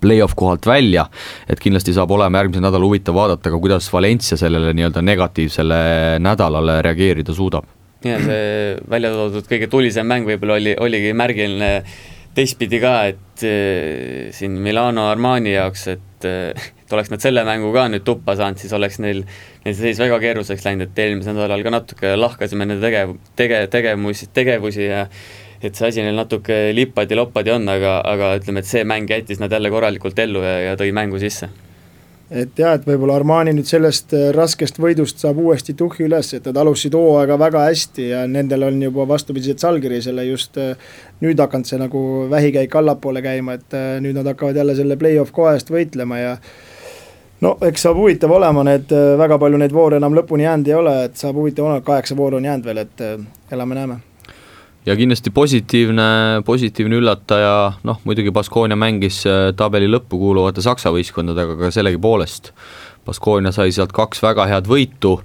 play-off kohalt välja, et kindlasti saab olema järgmisel nädalal huvitav vaadata ka, kuidas Valencia sellele nii-öelda negatiivsele nädalale reageerida suudab. Ja see välja toodud kõige tulisem mäng võib-olla oli, oligi märgiline teistpidi ka, et äh, siin Milano Armani jaoks, et äh, et oleks nad selle mängu ka nüüd tuppa saanud, siis oleks neil, neil see seis väga keeruliseks läinud, et eelmisel nädalal ka natuke lahkasime nende tegev-, tege-, tegevusi, tegevusi ja et see asi neil natuke lippadi-loppadi on, aga, aga ütleme, et see mäng jättis nad jälle korralikult ellu ja, ja tõi mängu sisse et jah, et võib-olla Armani nüüd sellest äh, raskest võidust saab uuesti tuhhi üles, et nad alustasid hooaega väga hästi ja nendel on juba vastupidiselt Salgirisele just äh, nüüd hakanud see nagu vähikäik allapoole käima, et äh, nüüd nad hakkavad jälle selle play-off koha eest võitlema ja no eks saab huvitav olema, need väga palju neid voore enam lõpuni jäänud ei ole, et saab huvitav olema, kaheksa vooru on jäänud veel, et elame-näeme ja kindlasti positiivne, positiivne üllataja, noh muidugi Baskonia mängis äh, tabeli lõppu kuuluvate Saksa võistkondadega, aga sellegipoolest Baskonia sai sealt kaks väga head võitu,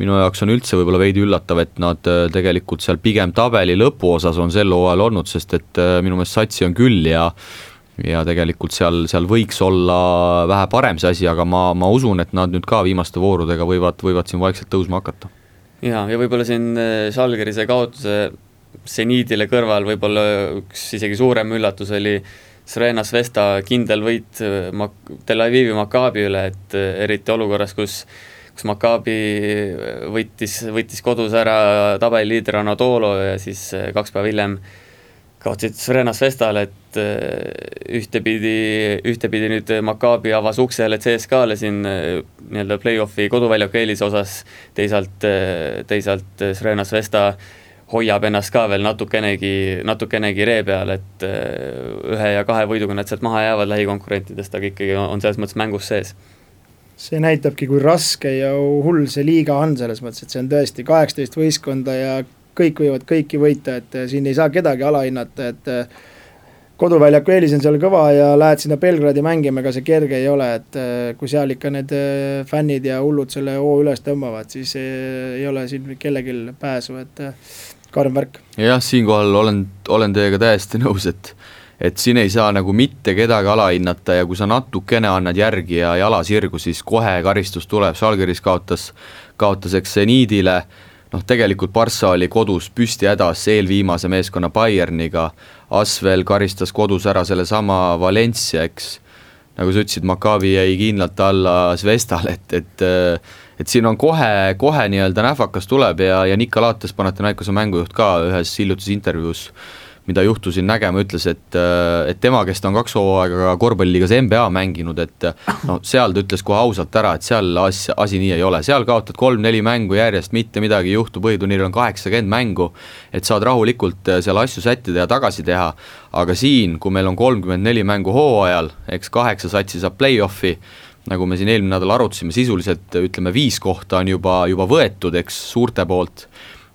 minu jaoks on üldse võib-olla veidi üllatav, et nad äh, tegelikult seal pigem tabeli lõpuosas on sel hooajal olnud, sest et äh, minu meelest satsi on küll ja ja tegelikult seal, seal võiks olla vähe parem see asi, aga ma, ma usun, et nad nüüd ka viimaste voorudega võivad, võivad siin vaikselt tõusma hakata. jaa, ja võib-olla siin Žalgirise kaotuse seniidile kõrval võib-olla üks isegi suurem üllatus oli Srena Svesta kindel võit äh, Mak-, Tel Avivi Maccabi üle, et äh, eriti olukorras, kus kus Maccabi äh, võttis, võttis kodus ära tabeliliider Anatolo ja siis kaks päeva hiljem kaotasid Srena Svestale, et ühtepidi, ühtepidi nüüd Maccabi avas ukse jälle CSKA-le siin nii-öelda play-off'i koduväljaku eelise osas, teisalt, teisalt Srena Svesta äh, hoiab ennast ka veel natukenegi, natukenegi ree peal, et äh, ühe ja kahe võiduga nad sealt maha jäävad lähikonkurentidest, aga ikkagi on selles mõttes mängus sees. see näitabki, kui raske ja hull see liiga on selles mõttes, et see on tõesti kaheksateist võistkonda ja kõik võivad kõiki võita, et äh, siin ei saa kedagi alahinnata, et äh, koduväljaku eelis on seal kõva ja lähed sinna Belgradi mängima, ega see kerge ei ole, et kui seal ikka need fännid ja hullud selle hoo üles tõmbavad, siis ei ole siin kellelgi pääsu, et karm värk. jah, siinkohal olen, olen teiega täiesti nõus, et et siin ei saa nagu mitte kedagi alahinnata ja kui sa natukene annad järgi ja jala sirgu, siis kohe karistus tuleb, Žalgiris kaotas, kaotas eks seniidile, noh tegelikult Barca oli kodus püsti hädas eelviimase meeskonna Bayerniga, Asvel karistas kodus ära sellesama Valencia, eks, nagu sa ütlesid, Maccabi jäi kindlalt alla Zvestale, et, et et siin on kohe, kohe nii-öelda nähvakas tuleb ja, ja Nikolates, Panathinaikose mängujuht ka ühes hiljutises intervjuus, mida juhtusin nägema, ütles, et, et tema, kes ta on kaks hooaega korvpalliliigas NBA mänginud, et no seal ta ütles kohe ausalt ära, et seal asja, asi nii ei ole, seal kaotad kolm-neli mängu järjest, mitte midagi ei juhtu, põhiturniiril on kaheksakümmend mängu, et saad rahulikult seal asju sättida ja tagasi teha, aga siin, kui meil on kolmkümmend neli mängu hooajal, eks kaheksa satsi saab play-off'i, nagu me siin eelmine nädal arutasime, sisuliselt ütleme, viis kohta on juba, juba võetud, eks, suurte poolt,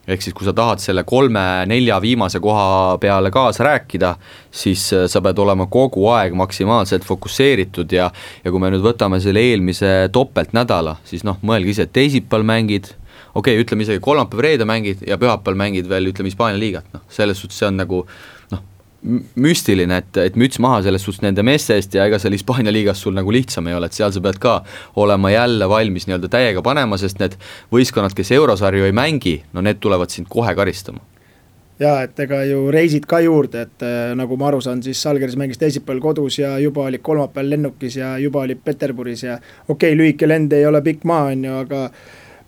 ehk siis kui sa tahad selle kolme-nelja viimase koha peale kaasa rääkida, siis äh, sa pead olema kogu aeg maksimaalselt fokusseeritud ja ja kui me nüüd võtame selle eelmise topeltnädala, siis noh, mõelge ise, teisipäeval mängid, okei okay,, ütleme isegi kolmapäev-reede mängid ja pühapäeval mängid veel ütleme Hispaania liigat, noh selles suhtes see on nagu müstiline, et, et müts maha selles suhtes nende meeste eest ja ega seal Hispaania liigas sul nagu lihtsam ei ole, et seal sa pead ka olema jälle valmis nii-öelda täiega panema, sest need võistkonnad, kes eurosarju ei mängi, no need tulevad sind kohe karistama. Jaa, et ega ju reisid ka juurde, et äh, nagu ma aru saan, siis Salgeris mängis teisipäeval kodus ja juba oli kolmapäeval lennukis ja juba oli Peterburis ja okei okay,, lühike lend ei ole pikk maa, on ju, aga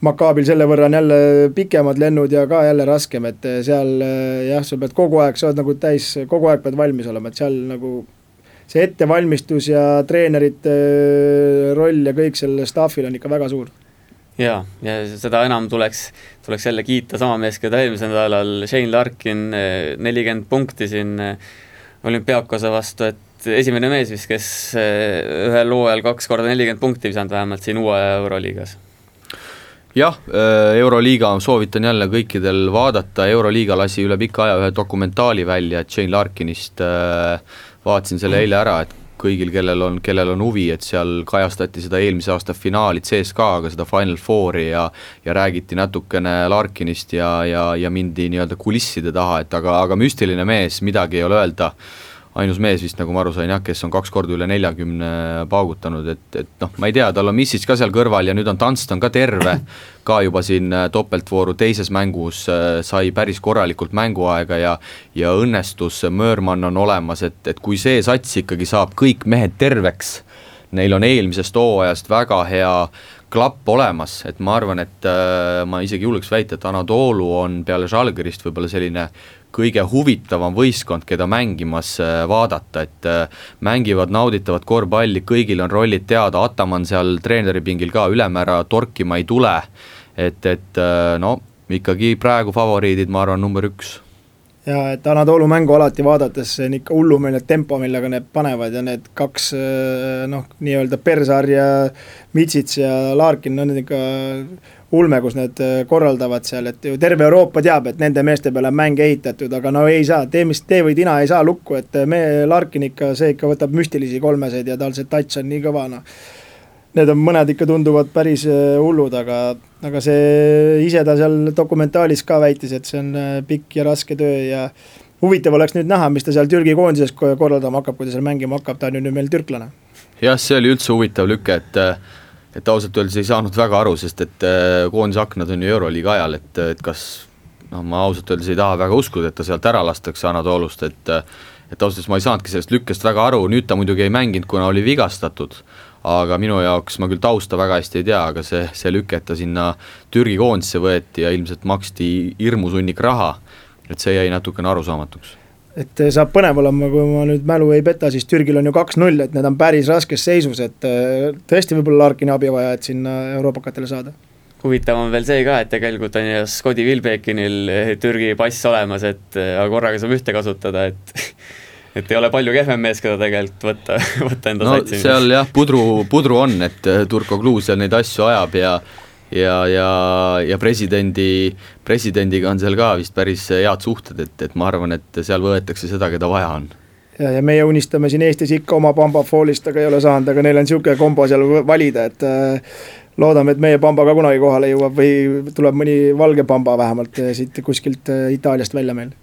Makaabil selle võrra on jälle pikemad lennud ja ka jälle raskem, et eh, seal eh, jah, sa pead kogu aeg, sa oled nagu täis, kogu aeg pead valmis olema, et seal nagu see ettevalmistus ja treenerite eh, roll ja kõik sellel staff'il on ikka väga suur. jaa, ja seda enam tuleks, tuleks jälle kiita sama meest, keda eelmisel nädalal, Shane Larkin, nelikümmend punkti siin olümpiaakose vastu, et esimene mees vist, kes ühel hooajal kaks korda nelikümmend punkti visanud vähemalt siin uue Euroliigas jah, äh, Euroliiga soovitan jälle kõikidel vaadata, Euroliiga lasi üle pika aja ühe dokumentaali välja Jane Larkinist, äh, vaatasin selle eile ära, et kõigil, kellel on, kellel on huvi, et seal kajastati seda eelmise aasta finaali CSKA-ga, seda Final Fouri ja ja räägiti natukene Larkinist ja, ja, ja mindi nii-öelda kulisside taha, et aga, aga müstiline mees, midagi ei ole öelda ainus mees vist, nagu ma aru sain jah, kes on kaks korda üle neljakümne paugutanud, et, et noh, ma ei tea, tal on Missits ka seal kõrval ja nüüd on Dunston ka terve, ka juba siin äh, topeltvooru teises mängus äh, sai päris korralikult mänguaega ja ja õnnestus, Möörmann on olemas, et, et kui see sats ikkagi saab kõik mehed terveks, neil on eelmisest hooajast väga hea klapp olemas, et ma arvan, et äh, ma isegi julgeks väita, et Anatoolu on peale Žalgirist võib-olla selline kõige huvitavam võistkond, keda mängimas äh, vaadata, et äh, mängivad nauditavat korvpalli, kõigil on rollid teada, Ataman seal treeneripingil ka ülemäära torkima ei tule, et, et äh, no ikkagi praegu favoriidid, ma arvan, number üks. Ja et Anatoolu mängu alati vaadates see on ikka hullumeelne tempo, millega need panevad ja need kaks noh, nii-öelda Persaar ja Mitsits ja Larkin, no need ikka ulme, kus need korraldavad seal, et ju terve Euroopa teab, et nende meeste peale on mäng ehitatud, aga no ei saa, tee mis tee või tina ei saa lukku, et me, Larkin ikka, see ikka võtab müstilisi kolmeseid ja tal see touch on nii kõva, noh need on, mõned ikka tunduvad päris äh, hullud, aga, aga see ise ta seal dokumentaalis ka väitis, et see on äh, pikk ja raske töö ja huvitav oleks nüüd näha, mis ta seal Türgi koondises korraldama hakkab, kui ta seal mängima hakkab, ta on ju nüüd meil türklane. jah, see oli üldse huvitav lüke, et et ausalt öeldes ei saanud väga aru, sest et äh, koondise aknad on ju Euroliiga ajal, et, et kas noh, ma ausalt öeldes ei taha väga uskuda, et ta sealt ära lastakse Anatoolust, et et ausalt öeldes ma ei saanudki sellest lükkest väga aru, nüüd ta muidugi ei mänginud, kuna oli vigastatud aga minu jaoks, ma küll tausta väga hästi ei tea, aga see, see lüke, et ta sinna Türgi koondisse võeti ja ilmselt maksti hirmusunnik raha, et see jäi natukene arusaamatuks et saab põnev olema, kui ma nüüd mälu ei peta, siis Türgil on ju kaks-null, et need on päris raskes seisus, et äh, tõesti võib-olla Larkini abi vaja, et sinna euroopakatele saada huvitav on veel see ka, et tegelikult on ju Scotty Wilbekinil Türgi pass olemas, et korraga saab ühte kasutada, et et ei ole palju kehvem mees, keda tegelikult võtta, võtta enda no, satsi. seal jah, pudru, pudru on, et Turko Kluu seal neid asju ajab ja ja, ja, ja presidendi, presidendiga on seal ka vist päris head suhted, et, et ma arvan, et seal võetakse seda, keda vaja on. Ja, ja meie unistame siin Eestis ikka oma Pamba Fallist, aga ei ole saanud, aga neil on niisugune kombo seal valida, et äh, loodame, et meie Pamba ka kunagi kohale jõuab või tuleb mõni valge Pamba vähemalt äh, siit kuskilt äh, Itaaliast välja meil.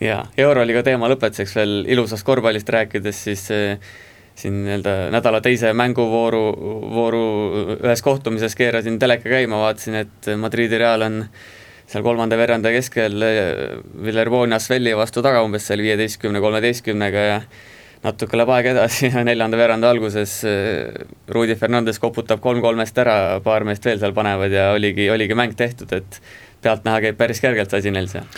Jaa, Euroliiga teema lõpetuseks veel ilusast korvpallist rääkides, siis eh, siin nii-öelda nädala teise mänguvooru, vooru ühes kohtumises keerasin teleka käima, vaatasin, et Madridi Real on seal kolmanda veeranda keskel eh, Villermooni Asvelli vastu taga umbes seal viieteistkümne, kolmeteistkümnega ja natuke läheb aeg edasi ja neljanda veeranda alguses eh, Rudi Fernandes koputab kolm-kolmest ära, paar meest veel seal panevad ja oligi, oligi mäng tehtud, et pealtnäha käib päris kergelt see asi neil seal.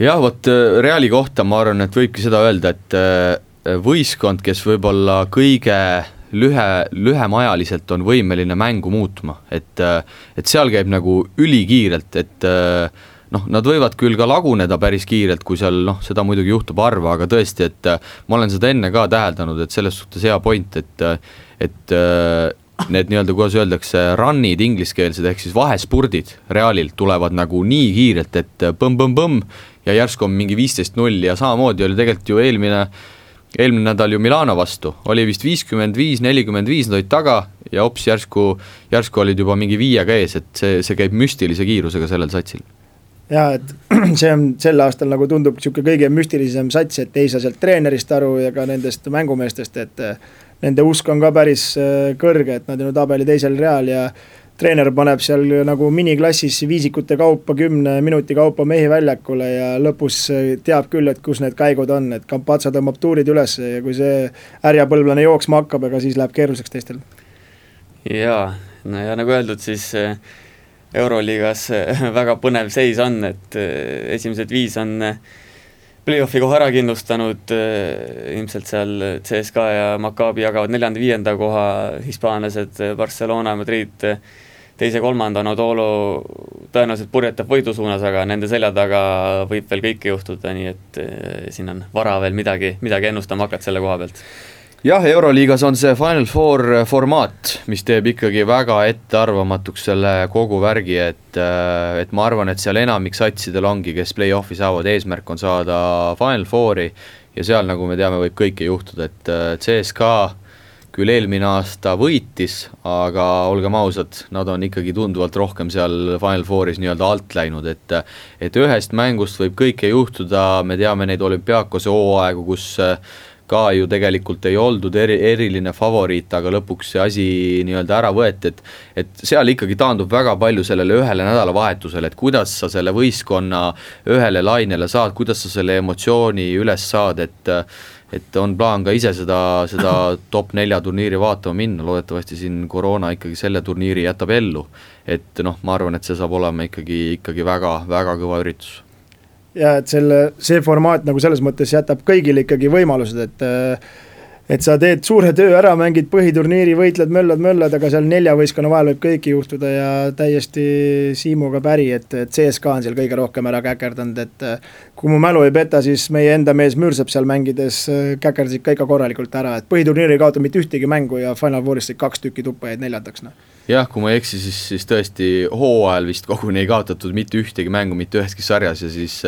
Jah, vot äh, Reali kohta ma arvan, et võibki seda öelda, et äh, võistkond, kes võib-olla kõige lühe, lühemaajaliselt on võimeline mängu muutma, et, äh, et seal käib nagu ülikiirelt, et noh, nad võivad küll ka laguneda päris kiirelt, kui seal noh, seda muidugi juhtub harva, aga tõesti, et ma olen seda enne ka täheldanud, et selles suhtes hea point, et et need nii-öelda, kuidas öeldakse, run'id ingliskeelsed, ehk siis vahespurdid Realilt tulevad nagu nii kiirelt, et põmm-põmm-põmm ja järsku on mingi viisteist null ja samamoodi oli tegelikult ju eelmine, eelmine nädal ju Milano vastu, oli vist viiskümmend viis, nelikümmend viis, nad olid taga ja hops järsku, järsku olid juba mingi viiega ees, et see, see käib müstilise kiirusega sellel satsil. Jaa, et see on sel aastal nagu tundub niisugune kõige müstilisem sats, et ei saa sealt treenerist aru ja ka nendest mängumeestest, et nende usk on ka päris äh, kõrge, et nad on ju tabeli teisel real ja treener paneb seal nagu miniklassis viisikute kaupa kümne minuti kaupa mehi väljakule ja lõpus teab küll, et kus need käigud on, et Kampatsa tõmbab tuurid üles ja kui see härjapõlvlane jooksma hakkab, ega siis läheb keeruliseks teistel. jaa, no ja nagu öeldud, siis eh, Euroliigas eh, väga põnev seis on, et eh, esimesed viis on play-off'i koha ära kindlustanud, ilmselt seal CSKA ja Maccabi jagavad neljanda-viienda koha, hispaanlased Barcelona, Madrid teise-kolmanda Anadolu tõenäoliselt purjetab võidu suunas, aga nende selja taga võib veel kõike juhtuda, nii et eh, siin on vara veel midagi, midagi ennustama hakata selle koha pealt. Jah, Euroliigas on see Final Four formaat, mis teeb ikkagi väga ettearvamatuks selle kogu värgi, et, eh, et ma arvan, et seal enamik satsidel ongi, kes play-off'i saavad, eesmärk on saada Final Fouri ja seal, nagu me teame, võib kõike juhtuda, et eh, CSKA küll eelmine aasta võitis, aga olgem ausad, nad on ikkagi tunduvalt rohkem seal Final Fouris nii-öelda alt läinud, et et ühest mängust võib kõike juhtuda, me teame neid olümpiaakose hooaegu, kus ka ju tegelikult ei oldud eri, eriline favoriit, aga lõpuks see asi nii-öelda ära võeti, et et seal ikkagi taandub väga palju sellele ühele nädalavahetusele, et kuidas sa selle võistkonna ühele lainele saad, kuidas sa selle emotsiooni üles saad, et et on plaan ka ise seda, seda top nelja turniiri vaatama minna, loodetavasti siin koroona ikkagi selle turniiri jätab ellu. et noh, ma arvan, et see saab olema ikkagi, ikkagi väga, väga kõva üritus ja et selle, see formaat nagu selles mõttes jätab kõigile ikkagi võimalused, et et sa teed suure töö ära, mängid põhiturniiri, võitled, möllad, möllad, aga seal nelja võistkonna vahel võib kõike juhtuda ja täiesti Siimuga päri, et, et CSKA on seal kõige rohkem ära käkerdanud, et kui mu mälu ei peta, siis meie enda mees Mürsep seal mängides käkerdasid ka ikka korralikult ära, et põhiturniir ei kaota mitte ühtegi mängu ja Final Fourist said kaks tükki tuppa, jäid neljandaks, noh. Jah, kui ma ei eksi, siis, siis tõesti hooajal vist koguni ei kaotatud mitte ühtegi mängu mitte üheski sarjas ja siis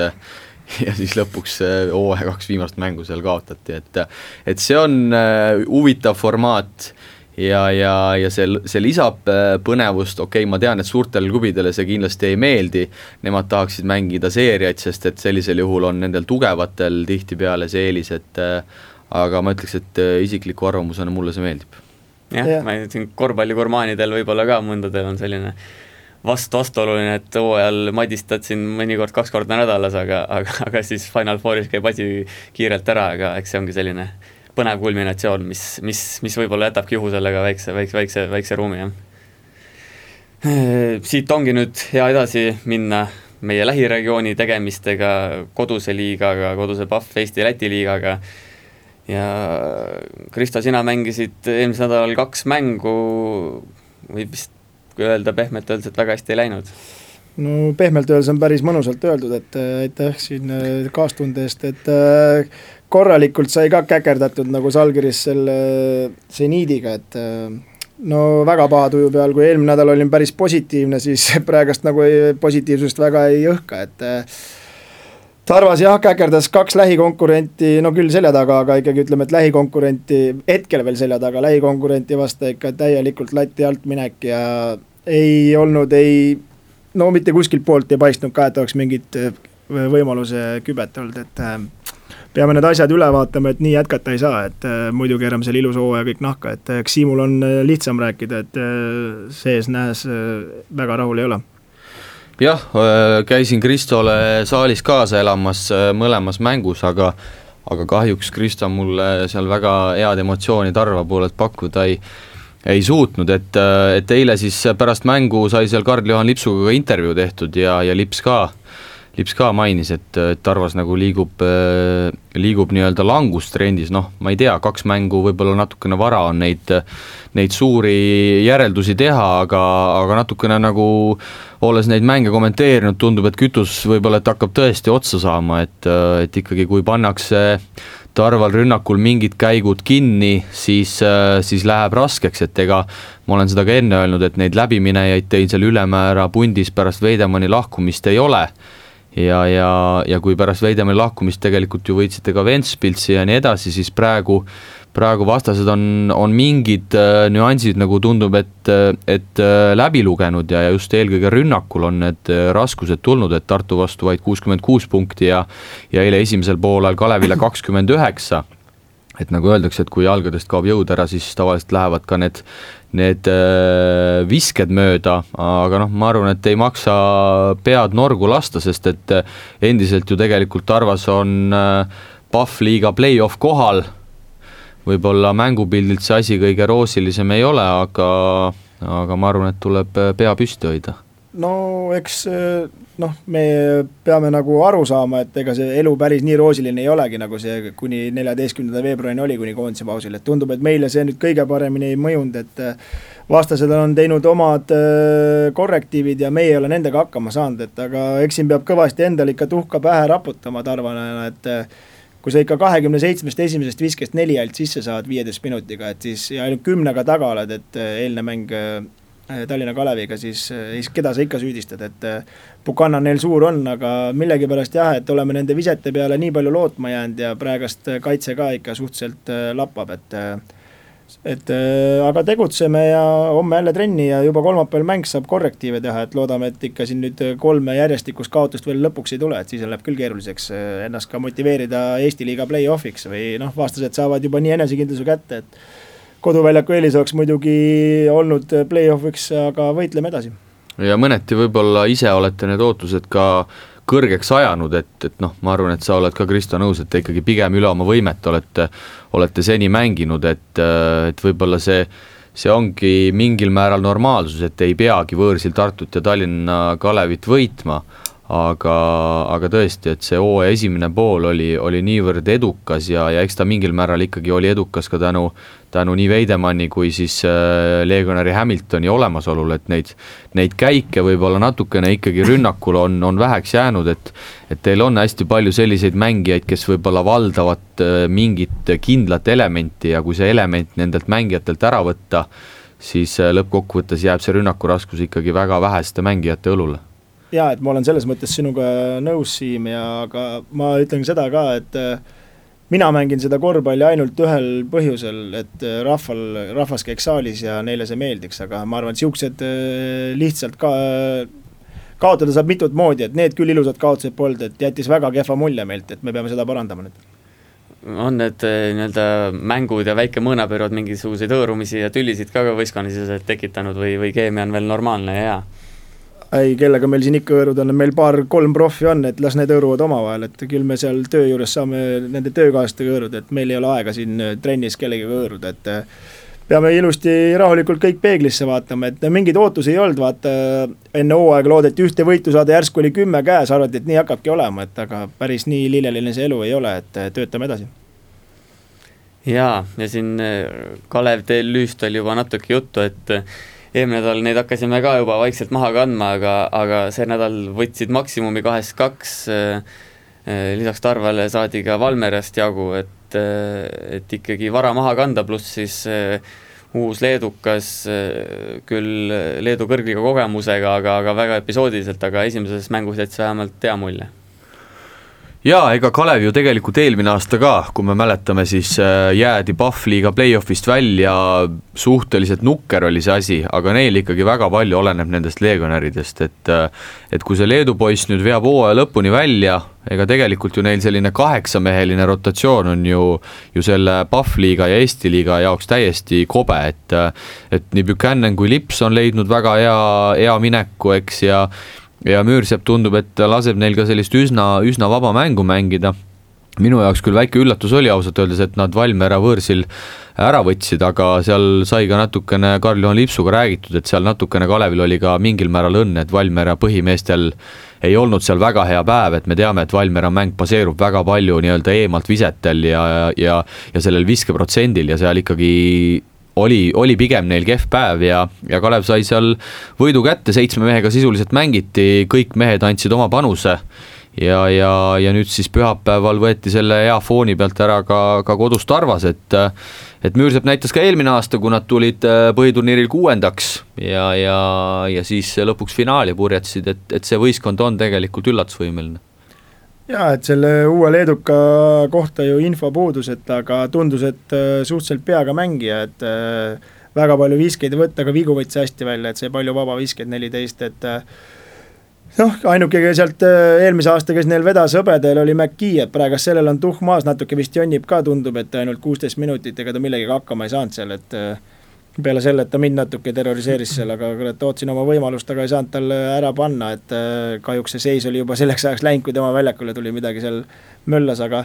ja siis lõpuks hooaja kaks viimast mängu seal kaotati, et et see on uh, huvitav formaat ja, ja, ja see, see lisab uh, põnevust, okei okay,, ma tean, et suurtele klubidele see kindlasti ei meeldi, nemad tahaksid mängida seeriaid, sest et sellisel juhul on nendel tugevatel tihtipeale see eelis, et aga ma ütleks, et isikliku arvamusena mulle see meeldib. Jah ja., ma siin korvpalligurmaanidel võib-olla ka mõndadel on selline vastu vastuoluline, et hooajal madistad siin mõnikord kaks korda nädalas, aga, aga, aga siis Final Fouris käib asi kiirelt ära, aga eks see ongi selline põnev kulminatsioon, mis, mis, mis võib-olla jätabki juhusele ka väikse, väikse, väikse, väikse ruumi, jah. siit ongi nüüd hea edasi minna meie lähiregiooni tegemistega, koduse liigaga, koduse Pahv Eesti-Läti liigaga ja Kristo, sina mängisid eelmisel nädalal kaks mängu, võib vist öelda pehmelt öeldes, et väga hästi ei läinud? no pehmelt öeldes on päris mõnusalt öeldud, et äh, aitäh siin äh, kaastunde eest, et äh, korralikult sai ka käkerdatud nagu Salgiris selle seniidiga, et no väga paha tuju peal, kui eelmine nädal olin päris positiivne, siis praegust nagu ei, positiivsust väga ei õhka, et Tarvas jah, käkerdas kaks lähikonkurenti, no küll selja taga, aga ikkagi ütleme, et lähikonkurenti, hetkel veel selja taga, lähikonkurenti vastu ikka täielikult lati alt minek ja ei olnud ei, no mitte kuskilt poolt ei paistnud ka, et oleks mingit äh, võimaluse kübet olnud, et äh, peame need asjad üle vaatama, et nii jätkata ei saa, et äh, muidu keerame selle ilusa hooaja kõik nahka, et eks Siimul on lihtsam rääkida, et sees-nähes väga rahul ei ole jah, äh, käisin Kristole saalis kaasa elamas äh, mõlemas mängus, aga aga kahjuks Kristo mulle seal väga head emotsiooni Tarva poolelt pakkuda ei ei suutnud, et, äh, et eile siis pärast mängu sai seal Karl-Juhan Lipsuga ka intervjuu tehtud ja, ja Lips ka Lips ka mainis, et, et Tarvas nagu liigub, liigub nii-öelda langustrendis, noh, ma ei tea, kaks mängu võib-olla natukene vara on neid, neid suuri järeldusi teha, aga, aga natukene nagu olles neid mänge kommenteerinud, tundub, et kütus võib-olla, et hakkab tõesti otsa saama, et, et ikkagi, kui pannakse Tarval rünnakul mingid käigud kinni, siis, siis läheb raskeks, et ega ma olen seda ka enne öelnud, et neid läbiminejaid teil seal ülemäära pundis pärast Veidemanni lahkumist ei ole ja, ja, ja kui pärast Veidemanni lahkumist tegelikult ju võitsite ka Ventspilsi ja nii edasi, siis praegu, praegu vastased on, on mingid äh, nüansid nagu tundub, et, et äh, läbi lugenud ja, ja just eelkõige rünnakul on need äh, raskused tulnud, et Tartu vastu vaid kuuskümmend kuus punkti ja ja eile esimesel poolel Kalevile kakskümmend üheksa. Et nagu öeldakse, et kui jalgadest kaob jõud ära, siis tavaliselt lähevad ka need, need äh, visked mööda, aga noh, ma arvan, et ei maksa pead norgu lasta, sest et äh, endiselt ju tegelikult Tarvas on äh, Pahv liiga play-off kohal, võib-olla mängupildilt see asi kõige roosilisem ei ole, aga, aga ma arvan, et tuleb pea püsti hoida no eks noh, me peame nagu aru saama, et ega see elu päris nii roosiline ei olegi, nagu see kuni neljateistkümnenda veebruarini oli, kuni koondise pausil, et tundub, et meile see nüüd kõige paremini ei mõjunud, et vastased on teinud omad korrektiivid ja meie ei ole nendega hakkama saanud, et aga eks siin peab kõvasti endal ikka tuhka pähe raputama tarvanena, et kui sa ikka kahekümne seitsmest esimesest viskest neli alt sisse saad viieteist minutiga, et siis ja ainult kümnega taga oled, et eelne mäng Tallinna Kaleviga, siis äh, keda sa ikka süüdistad, et äh, Pukanna neil suur on, aga millegipärast jah, et oleme nende visete peale nii palju lootma jäänud ja praegast kaitse ka ikka suhteliselt lappab, et et äh, aga tegutseme ja homme jälle trenni ja juba kolmapäeval mäng saab korrektiive teha, et loodame, et ikka siin nüüd kolme järjestikust kaotust veel lõpuks ei tule, et siis läheb küll keeruliseks äh, ennast ka motiveerida Eesti liiga play-off'iks või noh, vastased saavad juba nii enesekindluse kätte, et koduväljaku eelis oleks muidugi olnud play-off'iks, aga võitleme edasi. ja mõneti võib-olla ise olete need ootused ka kõrgeks ajanud, et, et noh, ma arvan, et sa oled ka, Kristo, nõus, et te ikkagi pigem üle oma võimete olete, olete seni mänginud, et, et võib-olla see, see ongi mingil määral normaalsus, et ei peagi võõrsil Tartut ja Tallinna Kalevit võitma aga, aga tõesti, et see hooaja esimene pool oli, oli niivõrd edukas ja, ja eks ta mingil määral ikkagi oli edukas ka tänu, tänu nii Veidemanni kui siis äh, legionäri Hamiltoni olemasolule, et neid, neid käike võib-olla natukene ikkagi rünnakul on, on väheks jäänud, et et teil on hästi palju selliseid mängijaid, kes võib-olla valdavad äh, mingit kindlat elementi ja kui see element nendelt mängijatelt ära võtta, siis äh, lõppkokkuvõttes jääb see rünnaku raskus ikkagi väga väheste mängijate õlule jaa, et ma olen selles mõttes sinuga nõus, Siim, ja aga ma ütlen seda ka, et äh, mina mängin seda korvpalli ainult ühel põhjusel, et äh, rahval, rahvas käiks saalis ja neile see meeldiks, aga ma arvan, et siuksed äh, lihtsalt ka kaotada saab mitut moodi, et need küll ilusad kaotused polnud, et jättis väga kehva mulje meilt, et me peame seda parandama nüüd on need nii-öelda mängud ja väike mõõnaperiood mingisuguseid hõõrumisi ja tülisid ka võistkonnasiseselt tekitanud või, või keemia on veel normaalne ja hea? Ei, kellega meil siin ikka hõõruda on, meil paar-kolm proffi on, et las need hõõruvad omavahel, et küll me seal töö juures saame nende töökaaslastega hõõruda, et meil ei ole aega siin äh, trennis kellegagi hõõruda, et äh, peame ilusti rahulikult kõik peeglisse vaatama, et mingeid ootusi ei olnud, vaata enne hooaega loodeti ühte võitu saada, järsku oli kümme käes, arvati, et nii hakkabki olema, et aga päris nii lilleline see elu ei ole, et äh, töötame edasi. jaa, ja siin Kalev Teel-Lüüst oli juba natuke juttu, et eelmine nädal neid hakkasime ka juba vaikselt maha kandma, aga, aga see nädal võtsid maksimumi kahest kaks, äh, äh, lisaks Tarvale saadi ka Valmerast jagu, et, äh, et ikkagi vara maha kanda, pluss siis uus leedukas, küll Leedu kõrgliga kogemusega, aga, aga väga episoodiliselt, aga esimeses mängus jättis vähemalt hea mulje jaa, ega Kalev ju tegelikult eelmine aasta ka, kui me mäletame, siis äh, jäädi Pahvliiga play-off'ist välja, suhteliselt nukker oli see asi, aga neil ikkagi väga palju oleneb nendest legionäridest, et äh, et kui see Leedu poiss nüüd veab hooaja lõpuni välja, ega tegelikult ju neil selline kaheksameheline rotatsioon on ju, ju selle Pahvliiga ja Eesti liiga jaoks täiesti kobe, et äh, et nii Buchanan kui Lips on leidnud väga hea, hea mineku, eks, ja ja Müürsepp tundub, et laseb neil ka sellist üsna, üsna vaba mängu mängida. Minu jaoks küll väike üllatus oli ausalt öeldes, et nad Valmiera võõrsil ära võtsid, aga seal sai ka natukene Karl-Juhan Lipsuga räägitud, et seal natukene Kalevil oli ka mingil määral õnne, et Valmiera põhimeestel ei olnud seal väga hea päev, et me teame, et Valmiera mäng baseerub väga palju nii-öelda eemalt visetel ja, ja, ja sellel viskeprotsendil ja seal ikkagi oli, oli pigem neil kehv päev ja, ja Kalev sai seal võidu kätte, seitsme mehega sisuliselt mängiti, kõik mehed andsid oma panuse. ja, ja, ja nüüd siis pühapäeval võeti selle hea fooni pealt ära ka, ka kodus Tarvas, et et Müürsepp näitas ka eelmine aasta, kui nad tulid äh, põhiturniiril kuuendaks ja, ja, ja siis lõpuks finaali purjetasid, et, et see võistkond on tegelikult üllatusvõimeline jaa, et selle uue leeduka kohta ju info puudus, et aga tundus, et äh, suhteliselt peaga mängija, et äh, väga palju viskeid ei võtta, aga vigu võttis hästi välja, et sai palju vabaviskeid, neliteist, et äh, noh, ainuke sealt eelmise aasta, kes neil vedas hõbedel, oli McKee, et praegu sellel on tuhh maas, natuke vist jonnib ka, tundub, et ainult kuusteist minutit, ega ta millegagi hakkama ei saanud seal, et peale selle, et ta mind natuke terroriseeris seal, aga kurat, ootasin oma võimalust, aga ei saanud talle ära panna, et äh, kahjuks see seis oli juba selleks ajaks läinud, kui tema väljakule tuli, midagi seal möllas, aga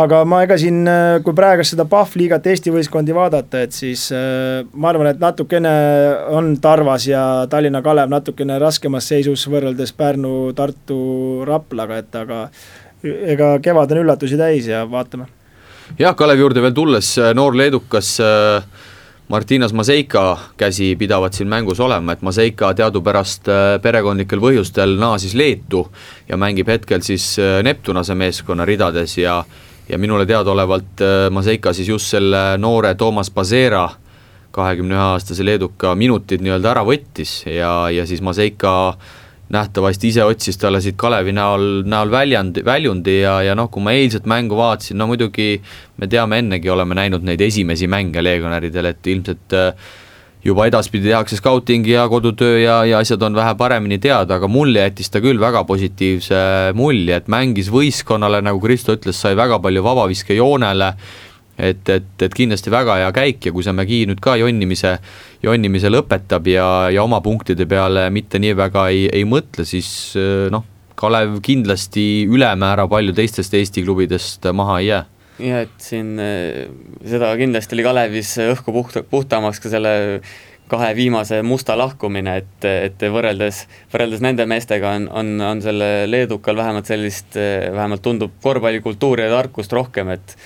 aga ma ega siin, äh, kui praegust seda Pahv-liigat Eesti võistkondi vaadata, et siis äh, ma arvan, et natukene on Tarvas ja Tallinna Kalev natukene raskemas seisus võrreldes Pärnu, Tartu, Raplaga, et aga ega kevad on üllatusi täis ja vaatame. jah, Kalevi juurde veel tulles, noor leedukas äh Martinas Maseika käsi pidavat siin mängus olema, et Maseika teadupärast äh, perekondlikel põhjustel naasis Leetu ja mängib hetkel siis äh, Neptunase meeskonna ridades ja ja minule teadaolevalt äh, Maseika siis just selle noore Toomas Pasera, kahekümne ühe aastase leeduka minutid nii-öelda ära võttis ja, ja siis Maseika nähtavasti ise otsis talle siit Kalevi näol, näol väljund, väljundi ja, ja noh, kui ma eilset mängu vaatasin, no muidugi me teame, ennegi oleme näinud neid esimesi mänge legionäridel, et ilmselt äh, juba edaspidi tehakse scouting ja kodutöö ja, ja asjad on vähe paremini teada, aga mulle jättis ta küll väga positiivse mulje, et mängis võistkonnale, nagu Kristo ütles, sai väga palju vabaviskejoonele et, et, et kindlasti väga hea käik ja kui see Mägi nüüd ka jonnimise, jonnimise lõpetab ja, ja oma punktide peale mitte nii väga ei, ei mõtle, siis eh, noh, Kalev kindlasti ülemäära palju teistest Eesti klubidest maha ei jää. Jah, et siin eh, seda kindlasti oli Kalevis õhku puht, puhtamaks ka selle kahe viimase musta lahkumine, et, et võrreldes, võrreldes nende meestega on, on, on selle leedukal vähemalt sellist, eh, vähemalt tundub korvpallikultuuri ja tarkust rohkem, et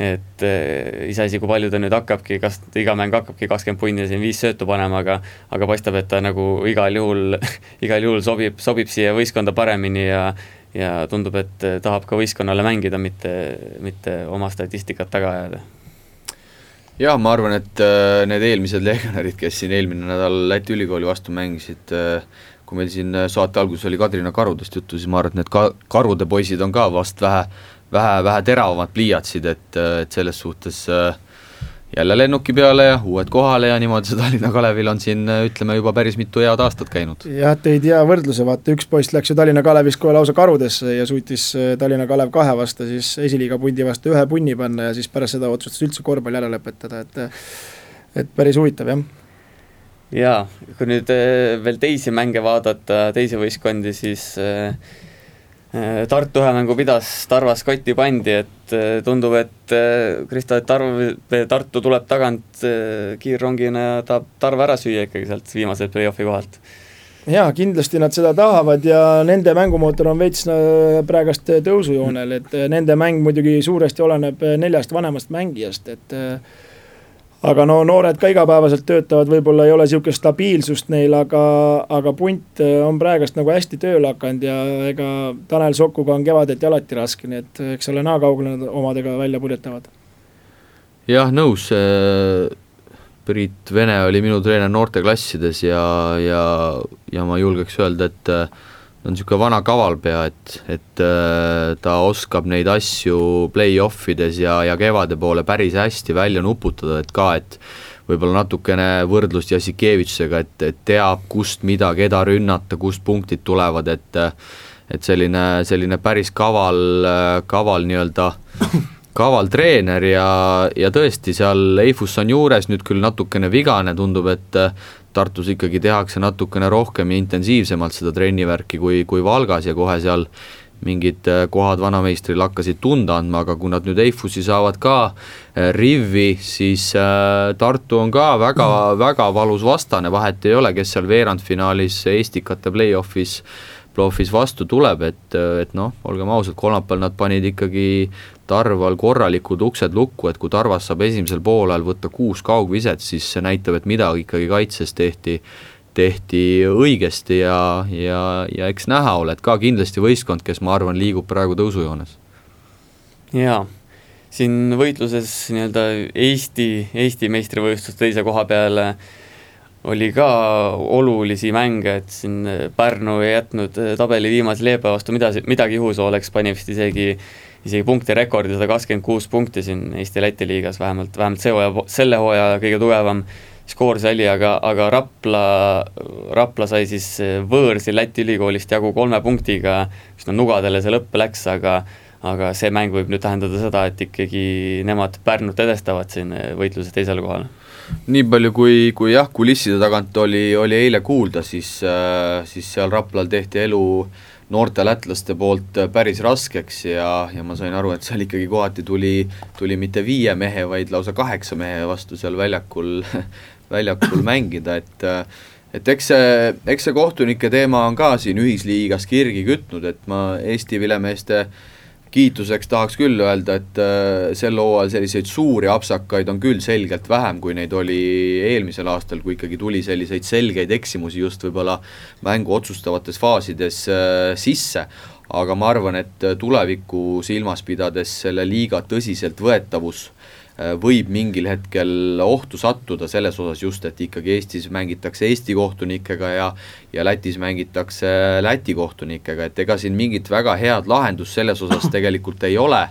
et eh, iseasi, kui palju ta nüüd hakkabki, kas iga mäng hakkabki kakskümmend punni siin viis söötu panema, aga aga paistab, et ta nagu igal juhul igal juhul sobib, sobib siia võistkonda paremini ja ja tundub, et tahab ka võistkonnale mängida, mitte, mitte oma statistikat taga ajada. Jah, ma arvan, et äh, need eelmised legionärid, kes siin eelmine nädal Läti ülikooli vastu mängisid äh,, kui meil siin saate alguses oli Kadrina karudest juttu, siis ma arvan, et need ka-, karude poisid on ka vast vähe vähe, vähe teravamad pliiatsid, et, et selles suhtes äh, jälle lennuki peale ja uued kohale ja niimoodi see Tallinna Kalevil on siin ütleme juba päris mitu head aastat käinud. jah, tõid hea võrdluse, vaata üks poiss läks ju Tallinna Kalevist kohe lausa karudesse ja suutis äh, Tallinna Kalev kahe vastu siis esiliiga pundi vastu ühe punni panna ja siis pärast seda otsustas üldse korvpalli ära lõpetada, et et päris huvitav, jah jaa, kui nüüd äh, veel teisi mänge vaadata, teisi võistkondi, siis äh, Äh, Tartu ühe mängu pidas, Tarvas kotti pandi, et äh, tundub, et äh, Kristo, et Tarv, Tartu tuleb tagant kiirrongina ja tahab Tarva ära süüa ikkagi sealt viimaselt play-off'i kohalt. jaa, kindlasti nad seda tahavad ja nende mängumootor on veits praegast tõusujoonel, et nende mäng muidugi suuresti oleneb neljast vanemast mängijast, et aga no noored ka igapäevaselt töötavad, võib-olla ei ole niisugust stabiilsust neil, aga, aga punt äh, on praegast nagu hästi tööle hakanud ja ega Tanel Sokuga on kevadeti alati raske, nii et eks ole näha, kaugele nad omadega välja purjetavad. jah, nõus. Äh, Priit Vene oli minu treener noorteklassides ja, ja, ja ma julgeks öelda, et äh, on niisugune vana kavalpea, et, et äh, ta oskab neid asju play-off ides ja, ja kevade poole päris hästi välja nuputada, et ka, et võib-olla natukene võrdlust Jassikevitšega, et, et teab, kust mida, keda rünnata, kust punktid tulevad, et et selline, selline päris kaval, kaval nii-öelda kaval treener ja, ja tõesti, seal Eifus on juures nüüd küll natukene vigane, tundub, et Tartus ikkagi tehakse natukene rohkem ja intensiivsemalt seda trennivärki kui, kui Valgas ja kohe seal mingid äh, kohad vanameistril hakkasid tunda andma, aga kui nad nüüd Eifusi saavad ka äh, rivvi, siis äh, Tartu on ka väga väga valus vastane, vahet ei ole, kes seal veerandfinaalis Estikate play-off'is play-off'is vastu tuleb, et, et noh, olgem ausad, kolmapäeval nad panid ikkagi Tarval korralikud uksed lukku, et kui Tarvas saab esimesel poolajal võtta kuus kaugviset, siis see näitab, et midagi ikkagi kaitses tehti, tehti õigesti ja, ja, ja eks näha ole, et ka kindlasti võistkond, kes ma arvan, liigub praegu tõusujoones. jaa, siin võitluses nii-öelda Eesti, Eesti meistrivõistluste teise koha peale oli ka olulisi mänge, et siin Pärnu ei jätnud tabeli viimase Leepa vastu midagi, midagi juhuse oleks, pani vist isegi isegi punktirekordi, sada kakskümmend kuus punkti siin Eesti-Läti liigas vähemalt, vähemalt see hooaja, selle hooaja kõige tugevam skoor see oli, aga, aga Rapla, Rapla sai siis võõrsil Läti ülikoolist jagu kolme punktiga, üsna nugadele see lõpp läks, aga aga see mäng võib nüüd tähendada seda, et ikkagi nemad Pärnut edestavad siin võitluses teisele kohale nii palju, kui, kui jah, kulisside tagant oli, oli eile kuulda, siis, siis seal Raplal tehti elu äh, noorte lätlaste poolt äh, päris raskeks ja, ja ma sain aru, et seal ikkagi kohati tuli, tuli mitte viie mehe, vaid lausa kaheksa mehe vastu seal väljakul, väljakul mängida, et äh, et eks see, eks see kohtunike teema on ka siin ühisliigas kirgi kütnud, et ma Eesti vilemeeste äh, kiituseks tahaks küll öelda, et äh, sel hooajal selliseid suuri apsakaid on küll selgelt vähem, kui neid oli eelmisel aastal, kui ikkagi tuli selliseid selgeid eksimusi just võib-olla mängu otsustavates faasides äh, sisse. aga ma arvan, et tulevikku silmas pidades selle liiga tõsiseltvõetavus võib mingil hetkel ohtu sattuda selles osas just, et ikkagi Eestis mängitakse Eesti kohtunikega ja ja Lätis mängitakse Läti kohtunikega, et ega siin mingit väga head lahendust selles osas tegelikult ei ole,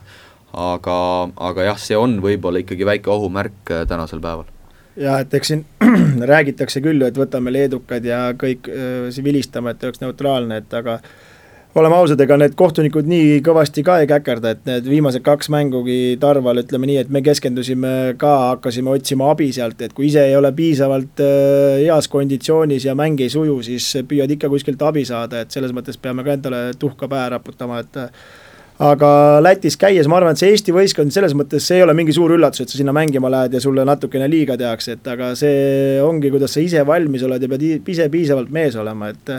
aga, aga jah, see on võib-olla ikkagi väike ohumärk äh, tänasel päeval. Jah, et eks siin räägitakse küll ju, et võtame leedukad ja kõik äh, vilistame, et oleks neutraalne, et aga oleme ausad, ega need kohtunikud nii kõvasti ka ei käkerda, et need viimased kaks mängugi Tarval, ütleme nii, et me keskendusime ka, hakkasime otsima abi sealt, et kui ise ei ole piisavalt äh, heas konditsioonis ja mäng ei suju, siis püüad ikka kuskilt abi saada, et selles mõttes peame ka endale tuhka pähe raputama, et aga Lätis käies ma arvan, et see Eesti võistkond selles mõttes, see ei ole mingi suur üllatus, et sa sinna mängima lähed ja sulle natukene liiga tehakse, et aga see ongi, kuidas sa ise valmis oled ja pead ise piisavalt mees olema, et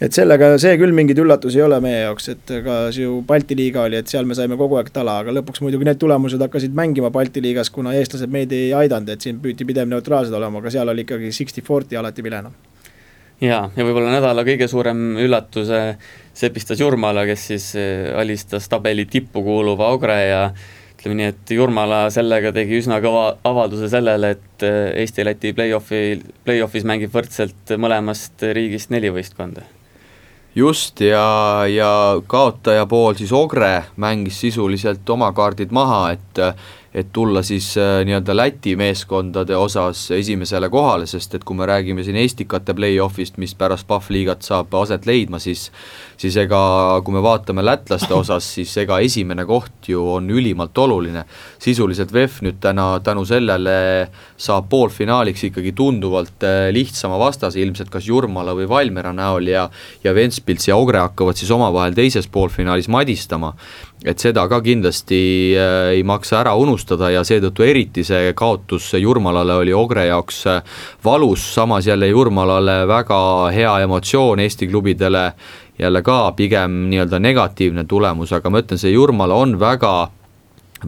et sellega see küll mingeid üllatusi ei ole meie jaoks, et ka ju Balti liiga oli, et seal me saime kogu aeg tala, aga lõpuks muidugi need tulemused hakkasid mängima Balti liigas, kuna eestlased meid ei aidanud, et siin püüti pidevalt neutraalsed olema, aga seal oli ikkagi sixty-forty alati vilena. Jaa, ja võib-olla nädala kõige suurem üllatus sepistas Jurmala, kes siis eh, alistas tabeli tippu kuuluva Ogre ja ütleme nii, et Jurmala sellega tegi üsna kõva avalduse sellele, et eh, Eesti-Läti play-off'i, play-off'is mängib võrdselt mõlemast riigist neli võistkonda just, ja, ja kaotaja pool siis Ogre mängis sisuliselt oma kaardid maha, et et tulla siis äh, nii-öelda Läti meeskondade osas esimesele kohale, sest et kui me räägime siin Estikate play-off'ist, mis pärast Pahvliigat saab aset leidma, siis siis ega kui me vaatame lätlaste osas, siis ega esimene koht ju on ülimalt oluline. sisuliselt VEF nüüd täna tänu sellele saab poolfinaaliks ikkagi tunduvalt äh, lihtsama vastase, ilmselt kas Jurmala või Valmiera näol ja ja Ventspils ja Ogre hakkavad siis omavahel teises poolfinaalis madistama et seda ka kindlasti äh, ei maksa ära unustada ja seetõttu eriti see kaotus Jurmalale oli Ogre jaoks äh, valus, samas jälle Jurmalale väga hea emotsioon Eesti klubidele, jälle ka pigem nii-öelda negatiivne tulemus, aga ma ütlen, see Jurmala on väga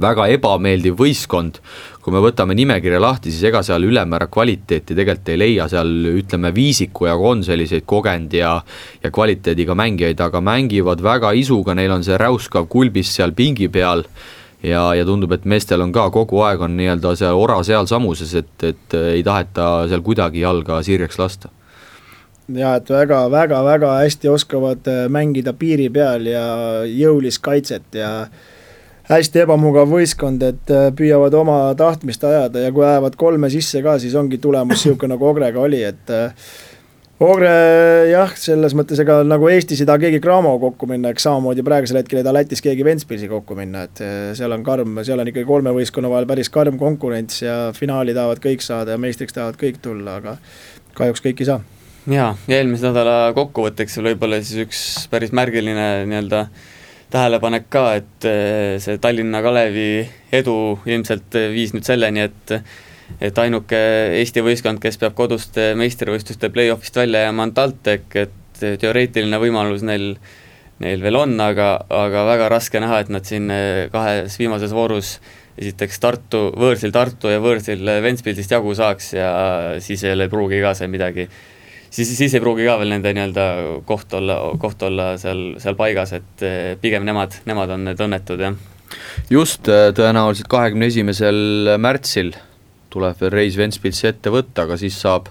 väga ebameeldiv võistkond, kui me võtame nimekirja lahti, siis ega seal ülemäära kvaliteeti tegelikult ei leia, seal ütleme, viisiku jagu on selliseid kogenud ja ja kvaliteediga mängijaid, aga mängivad väga isuga, neil on see räuskav kulbis seal pingi peal ja, ja tundub, et meestel on ka kogu aeg on nii-öelda see ora sealsamuses, et, et ei taheta seal kuidagi jalga sirjeks lasta. Ja et väga-väga-väga hästi oskavad mängida piiri peal ja jõulist kaitset ja äh, hästi ebamugav võistkond, et äh, püüavad oma tahtmist ajada ja kui ajavad kolme sisse ka, siis ongi tulemus niisugune nagu Ogrega oli, et äh, Ogre jah, selles mõttes ega nagu Eestis ei taha keegi Cramo kokku minna, eks samamoodi praegusel hetkel ei taha Lätis keegi Ventspilsi kokku minna, et äh, seal on karm, seal on ikkagi kolme võistkonna vahel päris karm konkurents ja finaali tahavad kõik saada ja meistriks tahavad kõik tulla, aga kahjuks kõik ei saa. jaa, ja eelmise nädala kokkuvõtteks võib-olla siis üks päris märgiline nii-öelda äh, tähelepanek ka, et eh, see Tallinna Kalevi edu ilmselt viis nüüd selleni, et et ainuke Eesti võistkond, kes peab kodust meistrivõistluste play-off'ist välja jääma, on TalTech, et teoreetiline võimalus neil, neil veel on, aga, aga väga raske näha, et nad siin eh, kahes viimases voorus esiteks Tartu, võõrsil Tartu ja võõrsil Ventspilsist jagu saaks ja siis ei pruugi ka see midagi siis, siis ei pruugi ka veel nende nii-öelda koht olla, koht olla seal, seal paigas, et eh, pigem nemad, nemad on need õnnetud, jah. just, eh, tõenäoliselt kahekümne esimesel märtsil tuleb veel reis Ventspilsi ette võtta, aga siis saab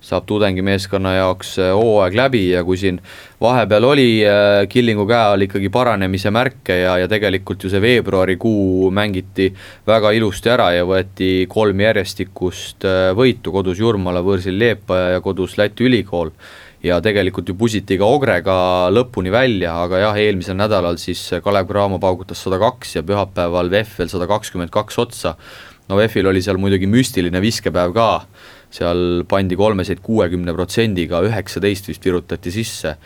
saab tudengimeeskonna jaoks äh, hooaeg läbi ja kui siin vahepeal oli äh, Killingu käe all ikkagi paranemise märke ja, ja tegelikult ju see veebruarikuu mängiti väga ilusti ära ja võeti kolm järjestikust äh, võitu kodus Jurmala, võõrsil Leepa ja kodus Läti ülikool ja tegelikult ju pusiti ka Ogrega lõpuni välja, aga jah, eelmisel nädalal siis Kalev Cramo paugutas sada kaks ja pühapäeval VEF veel sada kakskümmend kaks otsa. no VEF-il oli seal muidugi müstiline viskepäev ka seal pandi kolmeseid kuuekümne protsendiga, üheksateist vist virutati sisse.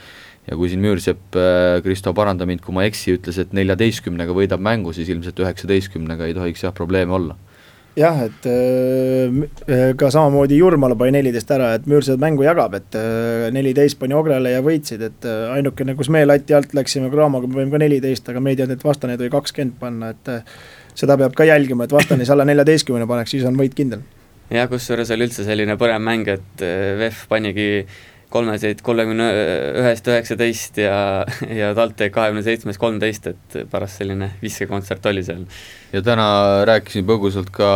Ja kui siin Müürsepp, äh, Kristo, paranda mind, kui ma ei eksi, ütles, et neljateistkümnega võidab mängu, siis ilmselt üheksateistkümnega ei tohiks jah probleeme olla. Jah, et äh, ka samamoodi Jurmala pani neliteist ära, et Müürsepp mängu jagab, et äh, neliteist pani Ogrele ja võitsid, et ainukene, kus me lati alt läksime Cramaga, me võime ka neliteist, aga me ei teadnud, et vastane tõi kakskümmend panna, et seda peab ka jälgima, et vastane siis alla neljateistkümne paneks, siis on võit kindel jah, kusjuures oli üldse selline põnev mäng, et eh, VEF panigi kolmeseid kolmekümne ühest üheksateist ja, ja TalTech kahekümne seitsmest kolmteist, et paras selline viskekontsert oli seal. ja täna rääkisin põgusalt ka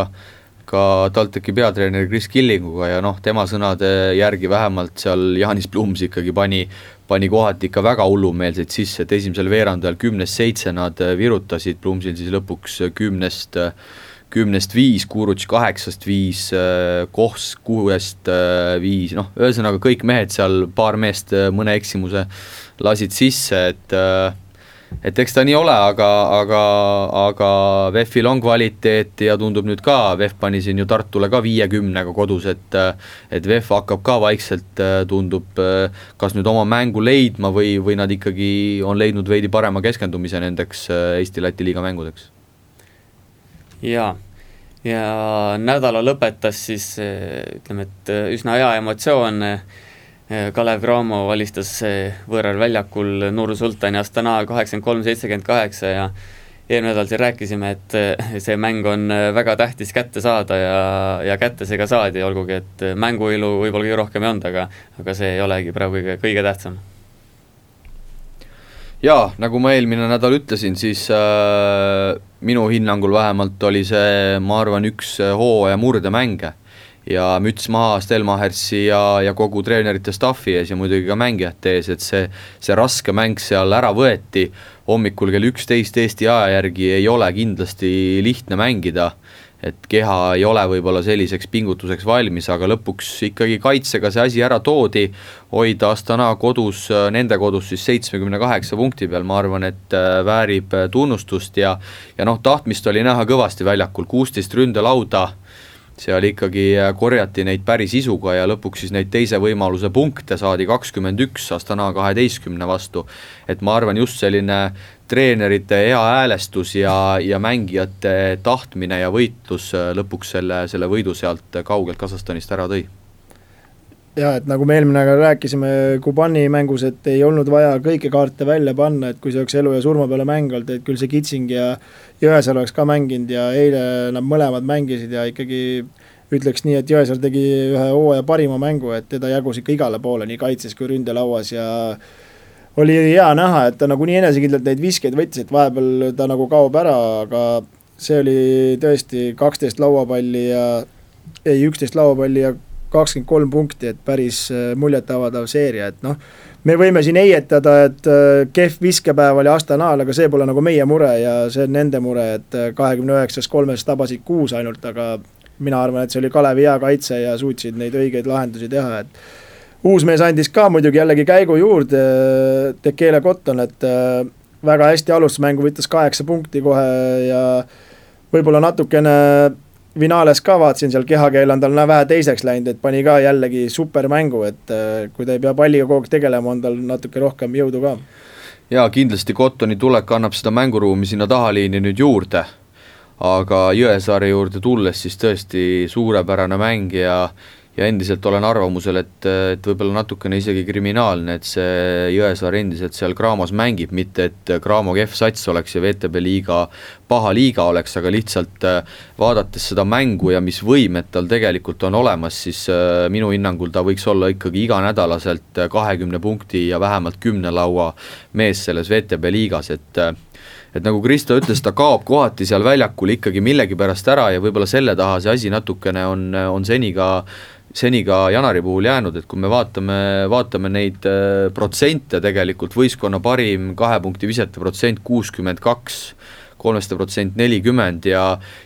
ka TalTechi peatreeneri Kris Killinguga ja noh, tema sõnade järgi vähemalt seal Jaanis Plums ikkagi pani, pani kohati ikka väga hullumeelseid sisse, et esimesel veerandajal kümnest seitse nad virutasid, Plumsil siis lõpuks kümnest kümnest viis, Kurutš kaheksast viis, Kohs kuuest viis, noh, ühesõnaga kõik mehed seal, paar meest mõne eksimuse lasid sisse, et äh, et eks ta nii ole, aga, aga, aga VEF-il on kvaliteeti ja tundub nüüd ka, VEF pani siin ju Tartule ka viiekümnega kodus, et et VEF hakkab ka vaikselt, tundub, kas nüüd oma mängu leidma või, või nad ikkagi on leidnud veidi parema keskendumise nendeks Eesti-Läti liiga mängudeks? Jaa, ja nädala lõpetas siis ütleme, et üsna hea emotsioon Kalev Cramo alistas võõral väljakul Nur-Sultani Astana kaheksakümmend kolm, seitsekümmend kaheksa ja eelmine nädal siin rääkisime, et see mäng on väga tähtis kätte saada ja, ja kätte see ka saadi, olgugi et mänguilu võib-olla kõige rohkem ei olnud, aga aga see ei olegi praegu kõige, kõige tähtsam. Jaa, nagu ma eelmine nädal ütlesin, siis äh, minu hinnangul vähemalt oli see, ma arvan, üks hooaja murdemänge ja müts maha Stelmachersi ja, ja kogu treenerite staffi ees ja muidugi ka mängijate ees, et see, see raske mäng seal ära võeti, hommikul kell üksteist Eesti aja järgi ei ole kindlasti lihtne mängida, et keha ei ole võib-olla selliseks pingutuseks valmis, aga lõpuks ikkagi kaitsega see asi ära toodi, hoida Astana kodus, nende kodus siis seitsmekümne kaheksa punkti peal, ma arvan, et äh, väärib tunnustust ja ja noh, tahtmist oli näha kõvasti väljakul, kuusteist ründelauda seal ikkagi äh, korjati neid päris isuga ja lõpuks siis neid teise võimaluse punkte saadi kakskümmend üks Astana kaheteistkümne vastu. et ma arvan, just selline treenerite hea häälestus ja, ja mängijate tahtmine ja võitlus äh, lõpuks selle, selle võidu sealt kaugelt Kasahstanist ära tõi. Jaa, et nagu me eelmine nädal rääkisime Kubani mängus, et ei olnud vaja kõiki kaarte välja panna, et kui see oleks elu ja surma peale mäng olnud, et küll see Kitsing ja Jõesaar oleks ka mänginud ja eile nad mõlemad mängisid ja ikkagi ütleks nii, et Jõesaar tegi ühe hooaja parima mängu, et teda jagus ikka igale poole, nii kaitses kui ründelauas ja oli hea näha, et ta nagu nii enesekindlalt neid viskeid võttis, et vahepeal ta nagu kaob ära, aga see oli tõesti kaksteist lauapalli ja ei, üksteist lauapalli ja kakskümmend kolm punkti, et päris äh, muljetavaldav seeria, et noh, me võime siin heietada, et äh, kehv viskepäev oli Astanal, aga see pole nagu meie mure ja see on nende mure, et äh, kahekümne üheksast kolmest tabasid kuus ainult, aga mina arvan, et see oli Kalevi hea kaitse ja suutsid neid õigeid lahendusi teha, et uusmees andis ka muidugi jällegi käigu juurde, Tekele Cotton, et väga hästi alustas mängu, võttis kaheksa punkti kohe ja võib-olla natukene finaales ka vaatasin seal kehakeel on tal vähe teiseks läinud, et pani ka jällegi supermängu, et äh, kui ta ei pea palliga kogu aeg tegelema, on tal natuke rohkem jõudu ka. jaa, kindlasti Cottoni tulek annab seda mänguruumi sinna tahaliini nüüd juurde, aga Jõesaare juurde tulles siis tõesti suurepärane mäng ja ja endiselt olen arvamusel, et, et võib-olla natukene isegi kriminaalne, et see Jõesaar endiselt seal Graamos mängib, mitte et Graamo kehv sats oleks ja VTB liiga paha liiga oleks, aga lihtsalt äh, vaadates seda mängu ja mis võimed tal tegelikult on olemas, siis äh, minu hinnangul ta võiks olla ikkagi iganädalaselt kahekümne punkti ja vähemalt kümne laua mees selles VTB liigas, et et nagu Kristo ütles, ta kaob kohati seal väljakul ikkagi millegipärast ära ja võib-olla selle taha see asi natukene on, on seni ka seni ka Janari puhul jäänud, et kui me vaatame, vaatame neid äh, protsente tegelikult, võistkonna parim kahe punkti visete protsent kuuskümmend kaks, kolmeste protsent nelikümmend ja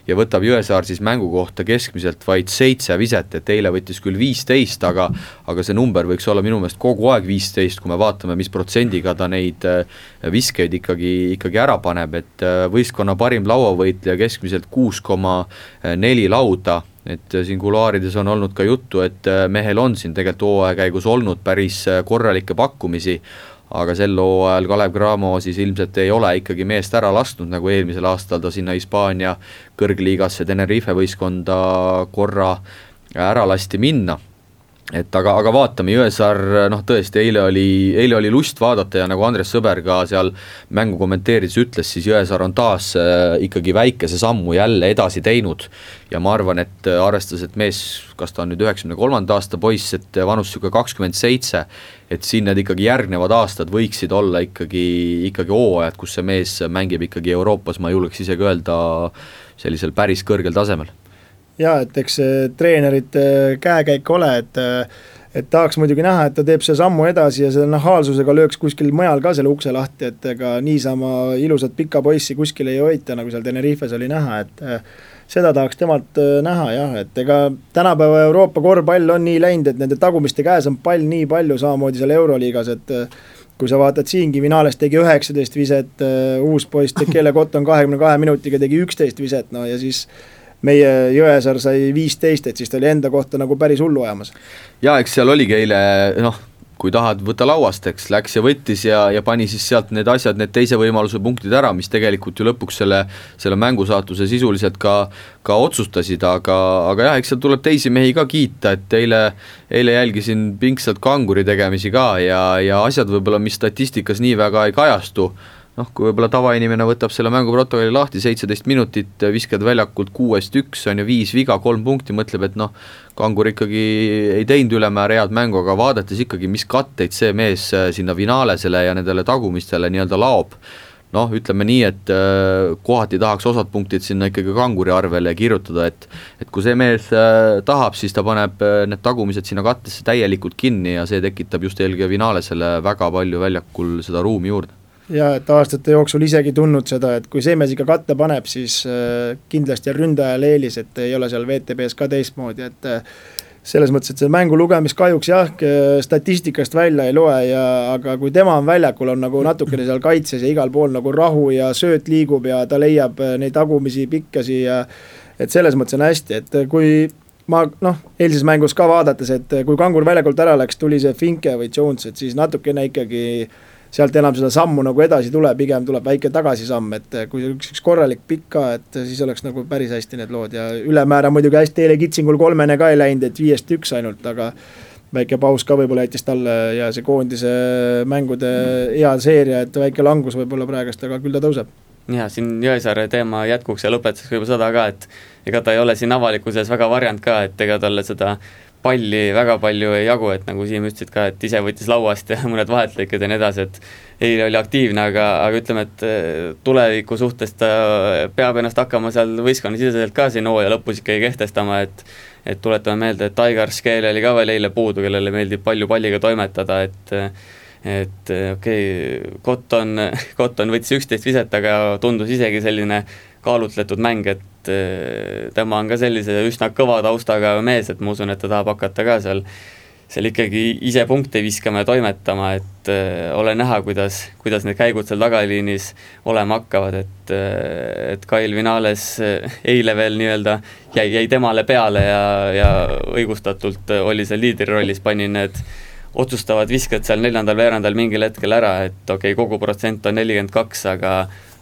ja võtab Jõesaar siis mängu kohta keskmiselt vaid seitse viset, et eile võttis küll viisteist, aga aga see number võiks olla minu meelest kogu aeg viisteist, kui me vaatame, mis protsendiga ta neid äh, viskeid ikkagi, ikkagi ära paneb, et äh, võistkonna parim lauavõitleja keskmiselt kuus koma neli lauda et äh, siin kuluaarides on olnud ka juttu, et äh, mehel on siin tegelikult hooaja käigus olnud päris äh, korralikke pakkumisi, aga sel hooajal Kalev Cramo siis ilmselt ei ole ikkagi meest ära lasknud, nagu eelmisel aastal ta sinna Hispaania kõrgliigasse Tenerife võistkonda korra ära lasti minna et aga, aga vaatame, Jõesaar noh, tõesti eile oli, eile oli lust vaadata ja nagu Andres Sõber ka seal mängu kommenteerides ütles, siis Jõesaar on taas äh, ikkagi väikese sammu jälle edasi teinud. ja ma arvan, et äh, arvestades, et mees, kas ta on nüüd üheksakümne kolmanda aasta poiss, et vanus niisugune kakskümmend seitse, et siin need ikkagi järgnevad aastad võiksid olla ikkagi, ikkagi hooajad, kus see mees mängib ikkagi Euroopas, ma julgeks isegi öelda, sellisel päris kõrgel tasemel jaa, et eks treenerite käekäik ole, et et tahaks muidugi näha, et ta teeb selle sammu edasi ja selle nahaalsusega lööks kuskil mujal ka selle ukse lahti, et ega niisama ilusat pika poissi kuskil ei hoita, nagu seal Tenerifes oli näha, et seda tahaks temalt äh, näha jah, et ega tänapäeva Euroopa korvpall on nii läinud, et nende tagumiste käes on pall nii palju, samamoodi seal Euroliigas, et kui sa vaatad siingi, Vinales tegi üheksateist viset, äh, uus poiss Tekele Cotton kahekümne kahe minutiga tegi üksteist viset, no ja siis meie Jõesaar sai viisteist, et siis ta oli enda kohta nagu päris hullu ajamas. jaa, eks seal oligi eile noh, kui tahad, võta lauast, eks, läks ja võttis ja, ja pani siis sealt need asjad, need teise võimaluse punktid ära, mis tegelikult ju lõpuks selle, selle mängusaatuse sisuliselt ka, ka otsustasid, aga, aga jah, eks seal tuleb teisi mehi ka kiita, et eile, eile jälgisin pingsalt kanguri tegemisi ka ja, ja asjad võib-olla, mis statistikas nii väga ei kajastu, noh, kui võib-olla tavainimene võtab selle mänguprotokolli lahti, seitseteist minutit, viskad väljakult kuuest üks, on ju, viis viga, kolm punkti, mõtleb, et noh, Kangur ikkagi ei teinud ülemäära head mängu, aga vaadates ikkagi, mis katteid see mees äh, sinna finaalesele ja nendele tagumistele nii-öelda laob, noh, ütleme nii, et äh, kohati tahaks osad punktid sinna ikkagi kanguri arvele kirjutada, et et kui see mees äh, tahab, siis ta paneb need tagumised sinna kattesse täielikult kinni ja see tekitab just eelkõige finaalesele väga palju väljakul seda ruumi juurde ja et aastate jooksul isegi tundnud seda, et kui see mees ikka katte paneb, siis äh, kindlasti on ründajal eelis, et ei ole seal WTB-s ka teistmoodi, et äh, selles mõttes, et see mängu lugemist kahjuks jah, statistikast välja ei loe ja aga kui tema on väljakul, on nagu natukene seal kaitses ja igal pool nagu rahu ja sööt liigub ja ta leiab äh, neid tagumisi pikkasi ja et selles mõttes on hästi, et kui ma noh, eilses mängus ka vaadates, et kui Kangur väljakult ära läks, tuli see Finke või Jones, et siis natukene ikkagi äh, sealt enam seda sammu nagu edasi tule, pigem tuleb väike tagasisamm, et kui üks, üks korralik pikk ka, et siis oleks nagu päris hästi need lood ja ülemäära muidugi hästi eile Kitsingul kolmene ka ei läinud, et viiest üks ainult, aga väike paus ka võib-olla jättis talle ja see koondise mängude hea seeria, et väike langus võib-olla praegust, aga küll ta tõuseb. Ja siin Jõesaare teema jätkuks ja lõpetuseks võib-olla seda ka, et ega ta ei ole siin avalikkuses väga varjanud ka, et ega talle seda palli väga palju ei jagu, et nagu Siim ütlesid ka, et ise võttis lauast ja mõned vahetlõiked ja nii edasi, et eile oli aktiivne, aga, aga ütleme, et eh, tuleviku suhtes ta peab ennast hakkama seal võistkonnasiseselt ka siin hooaja lõpus ikkagi kehtestama, et et tuletame meelde, et Aigar Skeel oli ka veel eile puudu, kellele meeldib palju palliga toimetada, et et okei okay,, Cotton, Cotton võttis üksteist viset, aga tundus isegi selline kaalutletud mäng, et et tema on ka sellise üsna kõva taustaga mees, et ma usun, et ta tahab hakata ka seal seal ikkagi ise punkte viskama ja toimetama, et äh, ole näha, kuidas, kuidas need käigud seal tagaliinis olema hakkavad, et äh, et Kail Vinales äh, eile veel nii-öelda jäi, jäi temale peale ja, ja õigustatult oli seal liidri rollis, pani need otsustavad viskad seal neljandal veerandal mingil hetkel ära, et okei okay,, kogu protsent on nelikümmend kaks, aga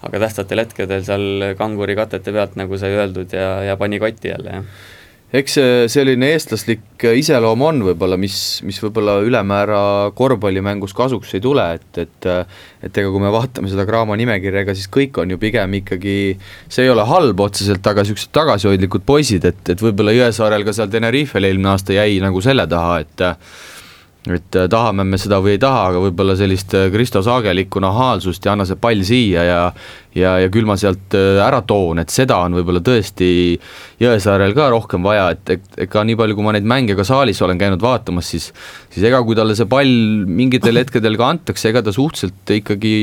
aga tähtsatel hetkedel seal kanguri katete pealt, nagu sai öeldud, ja, ja pani kotti jälle, jah. Eks see selline eestlaslik iseloom on võib-olla, mis, mis võib-olla ülemäära korvpallimängus kasuks ei tule, et, et et ega kui me vaatame seda Graamo nimekirja, ega siis kõik on ju pigem ikkagi, see ei ole halb otseselt, aga niisugused tagasihoidlikud poisid, et, et võib-olla Jõesaarel ka seal Tenerifel eelmine aasta jäi nagu selle taha, et et äh, tahame me seda või ei taha, aga võib-olla sellist äh, Kristo Saagelikku nahaalsust ja anna see pall siia ja ja, ja küll ma sealt äh, ära toon, et seda on võib-olla tõesti Jõesaarel ka rohkem vaja, et, ega nii palju, kui ma neid mänge ka saalis olen käinud vaatamas, siis siis ega kui talle see pall mingitel hetkedel ka antakse, ega ta suhteliselt ikkagi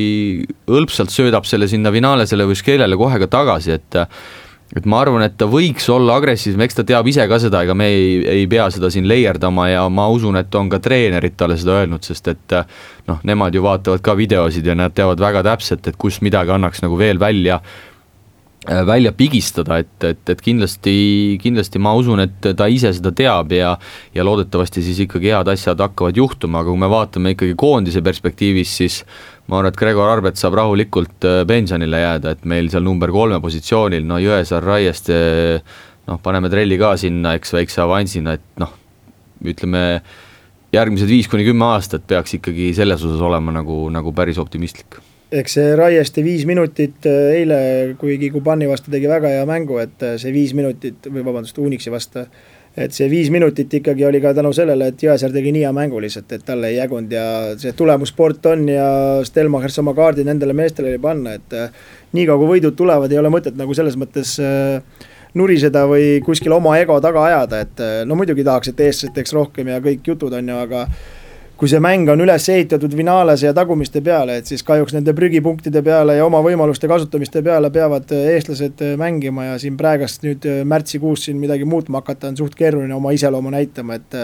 hõlpsalt söödab selle sinna finaalesele või skeelele kohe ka tagasi, et et ma arvan, et ta võiks olla agressiivsem, eks ta teab ise ka seda, ega me ei, ei pea seda siin leierdama ja ma usun, et on ka treenerid talle seda öelnud, sest et noh, nemad ju vaatavad ka videosid ja nad teavad väga täpselt, et kus midagi annaks nagu veel välja välja pigistada, et, et, et kindlasti, kindlasti ma usun, et ta ise seda teab ja ja loodetavasti siis ikkagi head asjad hakkavad juhtuma, aga kui me vaatame ikkagi koondise perspektiivis, siis ma arvan, et Gregor Arbet saab rahulikult äh, pensionile jääda, et meil seal number kolme positsioonil, no Jõesaar, Raieste noh, paneme trelli ka sinna, eks, väikse avansina, et noh, ütleme, järgmised viis kuni kümme aastat peaks ikkagi selles osas olema nagu, nagu päris optimistlik eks see Raieste viis minutit eile, kuigi Kubani vastu tegi väga hea mängu, et see viis minutit või vabandust, Unixi vastu et see viis minutit ikkagi oli ka tänu sellele, et Jõesaar tegi nii hea mängu lihtsalt, et talle ei jagunud ja see tulemussport on ja Stelmachers oma kaardi nendele meestele oli panna, et äh, niikaua kui võidud tulevad, ei ole mõtet nagu selles mõttes äh, nuriseda või kuskil oma ego taga ajada, et äh, no muidugi tahaks, et eestlased teeks rohkem ja kõik jutud on ju, aga kui see mäng on üles ehitatud finaalis ja tagumiste peale, et siis kahjuks nende prügipunktide peale ja oma võimaluste kasutamiste peale peavad äh, eestlased äh, mängima ja siin praegast nüüd äh, märtsikuus siin midagi muutma hakata on suht keeruline oma iseloomu näitama, et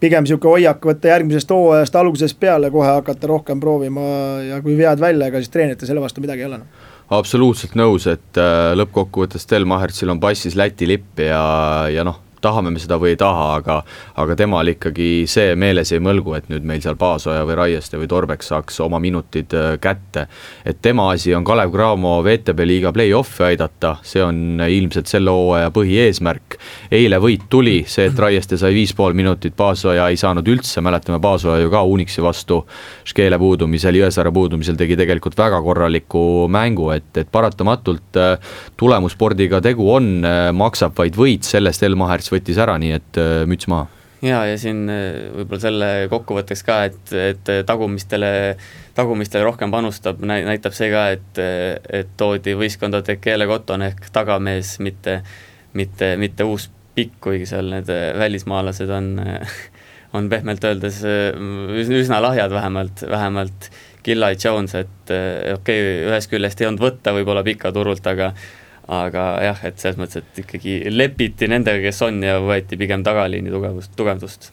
pigem niisugune hoiak võtta järgmisest hooajast algusest peale kohe hakata rohkem proovima ja kui vead välja, ega siis treeneritel selle vastu midagi ei ole noh. Absoluutselt nõus, et lõppkokkuvõttes Del Mahertsil on passis Läti lipp ja, ja noh tahame me seda või ei taha, aga aga temal ikkagi see meeles ei mõlgu, et nüüd meil seal Paasoja või Raieste või Torbek saaks oma minutid äh, kätte. et tema asi on Kalev Cramo VTB liiga play-off'i aidata, see on ilmselt selle hooaja põhieesmärk. eile võit tuli, see, et Raieste sai viis pool minutit, Paasoja ei saanud üldse, mäletame Paasoja ju ka Unixi vastu Škeele puudumisel, Jõesaare puudumisel tegi tegelikult väga korraliku mängu, et, et paratamatult äh, tulemusspordiga tegu on, äh, maksab vaid võit, sellest Elmar Pärs võttis ära, nii et äh, müts maha. ja, ja siin äh, võib-olla selle kokkuvõtteks ka, et, et tagumistele, tagumistele rohkem panustab, näitab see ka, et, et toodi võistkonda Tekele Cotton ehk tagamees, mitte, mitte, mitte uus pikk, kuigi seal need äh, välismaalased on, on pehmelt öeldes üsna lahjad, vähemalt, vähemalt Gillai Jones, et okei okay,, ühest küljest ei olnud võtta võib-olla pika turult, aga aga jah, et selles mõttes, et ikkagi lepiti nendega, kes on ja võeti pigem tagaliini tugevust, tugevdust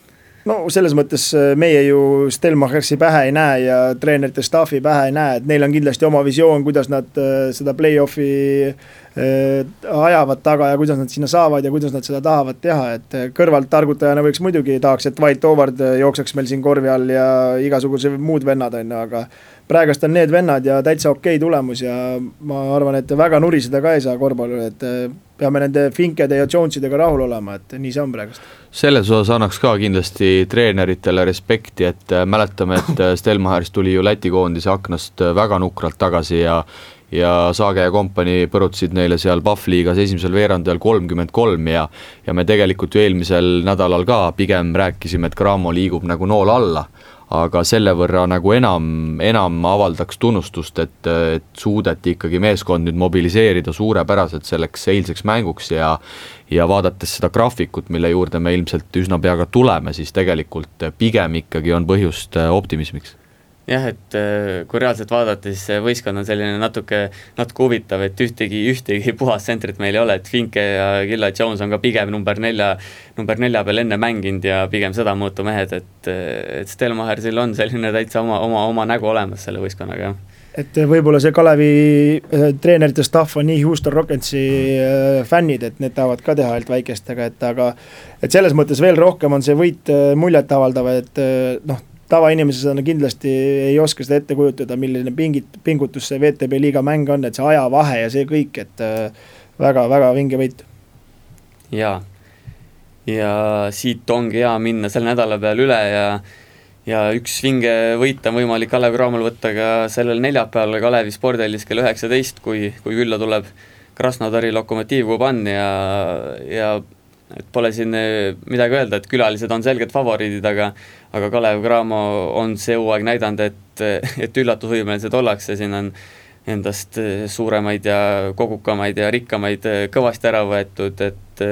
no selles mõttes äh, meie ju Stelmachersi pähe ei näe ja treenerite staffi pähe ei näe, et neil on kindlasti oma visioon, kuidas nad äh, seda play-off'i äh, ajavad taga ja kuidas nad sinna saavad ja kuidas nad seda tahavad teha, et kõrvalt targutajana võiks muidugi tahaks, et White Howard jookseks meil siin korvi all ja igasugused muud vennad on ju, aga praegust on need vennad ja täitsa okei okay tulemus ja ma arvan, et väga nuriseda ka ei saa korvpallil, et peame nende Finkede ja Jonesidega rahul olema, et nii see on praegust. selles osas annaks ka kindlasti treeneritele respekti, et äh, mäletame, et äh, Stelmachers tuli ju Läti koondise aknast väga nukralt tagasi ja ja Saage ja kompanii põrutasid neile seal Pahvliigas esimesel veerandajal kolmkümmend kolm ja ja me tegelikult ju eelmisel nädalal ka pigem rääkisime, et Cramo liigub nagu nool alla aga selle võrra nagu enam, enam avaldaks tunnustust, et, et suudeti ikkagi meeskond nüüd mobiliseerida suurepäraselt selleks eilseks mänguks ja ja vaadates seda graafikut, mille juurde me ilmselt üsna pea ka tuleme, siis tegelikult pigem ikkagi on põhjust optimismiks jah, et äh, kui reaalselt vaadata, siis see võistkond on selline natuke, natuke huvitav, et ühtegi, ühtegi puhast tsentrit meil ei ole, et Finke ja Gilla Jones on ka pigem number nelja, number nelja peal enne mänginud ja pigem sedamõõtu mehed, et, et Stelmachersil on selline täitsa oma, oma, oma nägu olemas selle võistkonnaga, jah. Et võib-olla see Kalevi äh, treenerite staff on nii Houston Rocketsi äh, fännid, et need tahavad ka teha ainult väikestega, et aga et selles mõttes veel rohkem on see võit muljetavaldav, et noh, tavainimesena kindlasti ei oska seda ette kujutada, milline pingit-, pingutus see VTB liiga mäng on, et see ajavahe ja see kõik, et väga-väga äh, vinge võit. jaa, ja siit ongi hea minna selle nädala peale üle ja ja üks vinge võit on võimalik Kalev Cramol võtta ka sellel neljapäeval Kalevi spordihallis kell üheksateist, kui, kui külla tuleb Krasnodari Lokomotiiv Kuban ja, ja et pole siin eh, midagi öelda, et külalised on selged favoriidid, aga aga Kalev Cramo on see hooaeg näidanud, et, et üllatusvõimelised ollakse, siin on endast eh, suuremaid ja kogukamaid ja rikkamaid eh, kõvasti ära võetud, et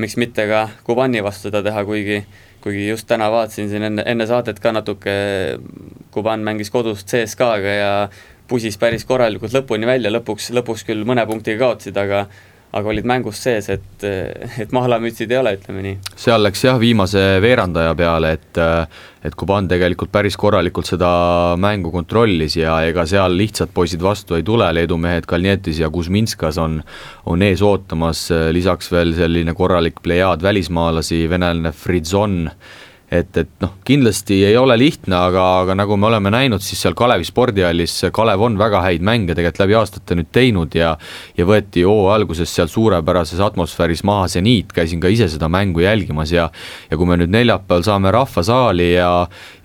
miks mitte ka Kubani vastu seda teha, kuigi kuigi just täna vaatasin siin enne, enne saadet ka natuke, Kuban mängis kodus CSKA-ga ja pusis päris korralikult lõpuni välja, lõpuks, lõpuks küll mõne punktiga kaotasid, aga aga olid mängus sees, et, et mahlamütsid ei ole, ütleme nii. seal läks jah, viimase veerandaja peale, et et Kuban tegelikult päris korralikult seda mängu kontrollis ja ega seal lihtsad poisid vastu ei tule, Leedu mehed Kalnietis ja Kuzminskas on on ees ootamas, lisaks veel selline korralik plejaad välismaalasi, venelane Fritzon, et, et noh, kindlasti ei ole lihtne, aga, aga nagu me oleme näinud, siis seal Kalevi spordihallis Kalev on väga häid mänge tegelikult läbi aastate nüüd teinud ja ja võeti hooaja alguses seal suurepärases atmosfääris maha seniit, käisin ka ise seda mängu jälgimas ja ja kui me nüüd neljapäeval saame rahvasaali ja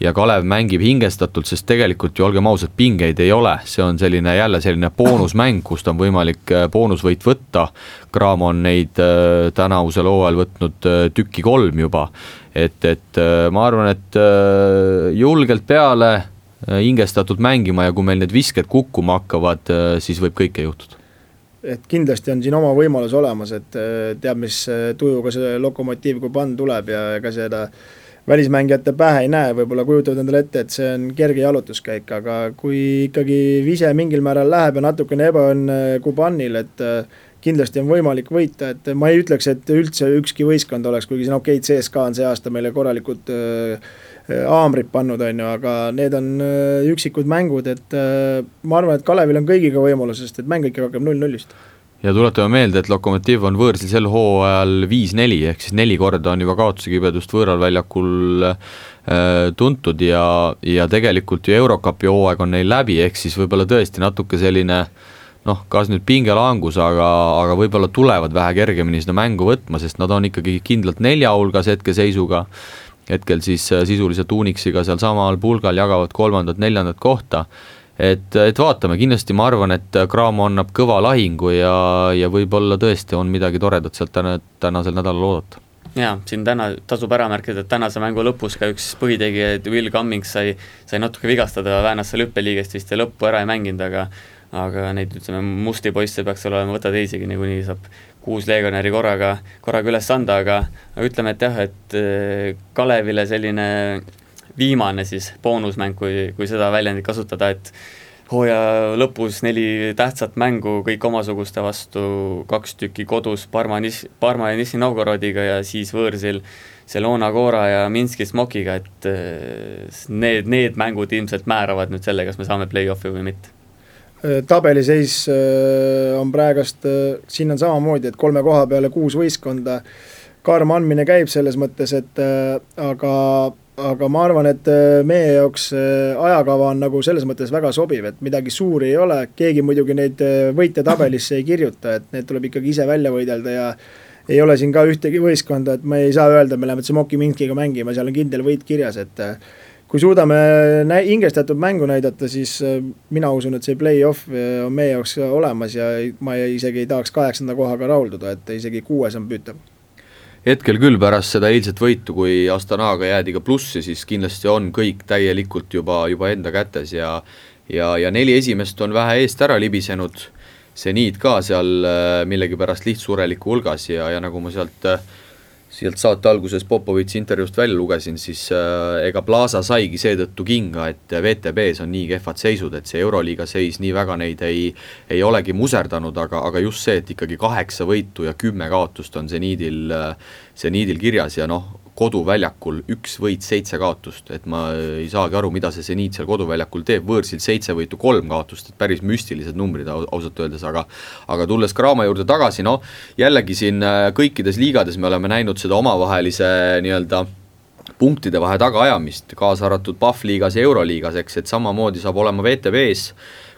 ja Kalev mängib hingestatult, sest tegelikult ju olgem ausad, pingeid ei ole, see on selline jälle selline boonusmäng, kust on võimalik äh, boonusvõit võtta, Graamo on neid äh, tänavusel hooajal võtnud äh, tükki kolm juba. Et, et äh, ma arvan, et äh, julgelt peale, äh, hingestatult mängima ja kui meil need visked kukkuma hakkavad, siis võib kõike juhtuda. Et kindlasti on siin oma võimalus olemas, et teab, mis tujuga see Lokomotiiv Kuban tuleb ja ega seda välismängijate pähe ei näe, võib-olla kujutavad endale ette, et see on kerge jalutuskäik, aga kui ikkagi vise mingil määral läheb ja natukene ebaõnne Kubanil, et kindlasti on võimalik võita, et ma ei ütleks, et üldse ükski võistkond oleks, kuigi siin okei okay,, CSKA on see aasta meile korralikult äh, haamrid pannud, on ju, aga need on äh, üksikud mängud, et äh, ma arvan, et Kalevil on kõigiga võimalus, sest et mäng ikkagi hakkab null-nullist. Ja tuletame meelde, et Lokomotiv on võõrsil sel hooajal viis-neli, ehk siis neli korda on juba kaotuse kibedust võõral väljakul äh, tuntud ja, ja tegelikult ju Eurokapi hooaeg on neil läbi, ehk siis võib-olla tõesti natuke selline äh, noh, kas nüüd pingelangus, aga, aga võib-olla tulevad vähe kergemini seda mängu võtma, sest nad on ikkagi kindlalt nelja hulgas hetkeseisuga, hetkel siis äh, sisuliselt Unixiga sealsamal pulgal jagavad kolmandat-neljandat kohta, et, et vaatame, kindlasti ma arvan, et Cramo annab kõva lahingu ja, ja võib-olla tõesti on midagi toredat sealt täna, tänasel nädalal oodata. Jaa, siin täna tasub ära märkida, et tänase mängu lõpus ka üks põhitegijaid, Will Cummings sai, sai natuke vigastada, väänas seal hüppeliigest vist ja lõppu ära ei mänginud, aga aga neid, ütleme, musti poisse peaks olema, võta teisigi, niikuinii saab kuus legionäri korraga, korraga üles anda, aga aga ütleme, et jah, et eh, Kalevile selline viimane siis boonusmäng, kui, kui seda väljendit kasutada, et hooaja lõpus neli tähtsat mängu kõik omasuguste vastu, kaks tükki kodus Parma, Parma ja Nissi Novgorodiga ja siis võõrsil Selona Cora ja Minski Smokiga, et eh, need, need mängud ilmselt määravad nüüd selle, kas me saame play-off'i või mitte tabeliseis äh, on praegast, äh, siin on samamoodi, et kolme koha peale kuus võistkonda, karm andmine käib selles mõttes, et aga, aga ma arvan, et meie jaoks ajakava on nagu selles mõttes väga sobiv, et midagi suuri ei ole, keegi muidugi neid võite tabelisse ei kirjuta, et need tuleb ikkagi ise välja võidelda ja ei ole siin ka ühtegi võistkonda, et me ei saa öelda, me läheme Tsumoki Minskiga mängima, seal on kindel võit kirjas, et kui suudame hingestatud mängu näidata, siis äh, mina usun, et see play-off äh, on meie jaoks olemas ja ma isegi ei tahaks kaheksanda kohaga rahulduda, et isegi kuues on püütav. Hetkel küll pärast seda eilset võitu, kui Astanaga jäädi ka plussi, siis kindlasti on kõik täielikult juba, juba enda kätes ja ja, ja neli esimest on vähe eest ära libisenud, seniid ka seal äh, millegipärast lihtsureliku hulgas ja, ja nagu ma sealt äh, sealt saate alguses Popovitši intervjuust välja lugesin, siis äh, ega Plaza saigi seetõttu kinga, et WTB-s on nii kehvad seisud, et see Euroliiga seis nii väga neid ei, ei olegi muserdanud, aga, aga just see, et ikkagi kaheksa võitu ja kümme kaotust on seniidil, äh, seniidil kirjas ja noh, koduväljakul üks võit, seitse kaotust, et ma ei saagi aru, mida see seniit seal koduväljakul teeb, võõrsil seitse võitu, kolm kaotust, et päris müstilised numbrid ausalt öeldes, aga aga tulles Graamo juurde tagasi, no jällegi siin äh, kõikides liigades me oleme näinud seda omavahelise nii-öelda punktide vahe tagaajamist, kaasa arvatud Pahv liigas ja Euroliigas, eks, et samamoodi saab olema VTV-s,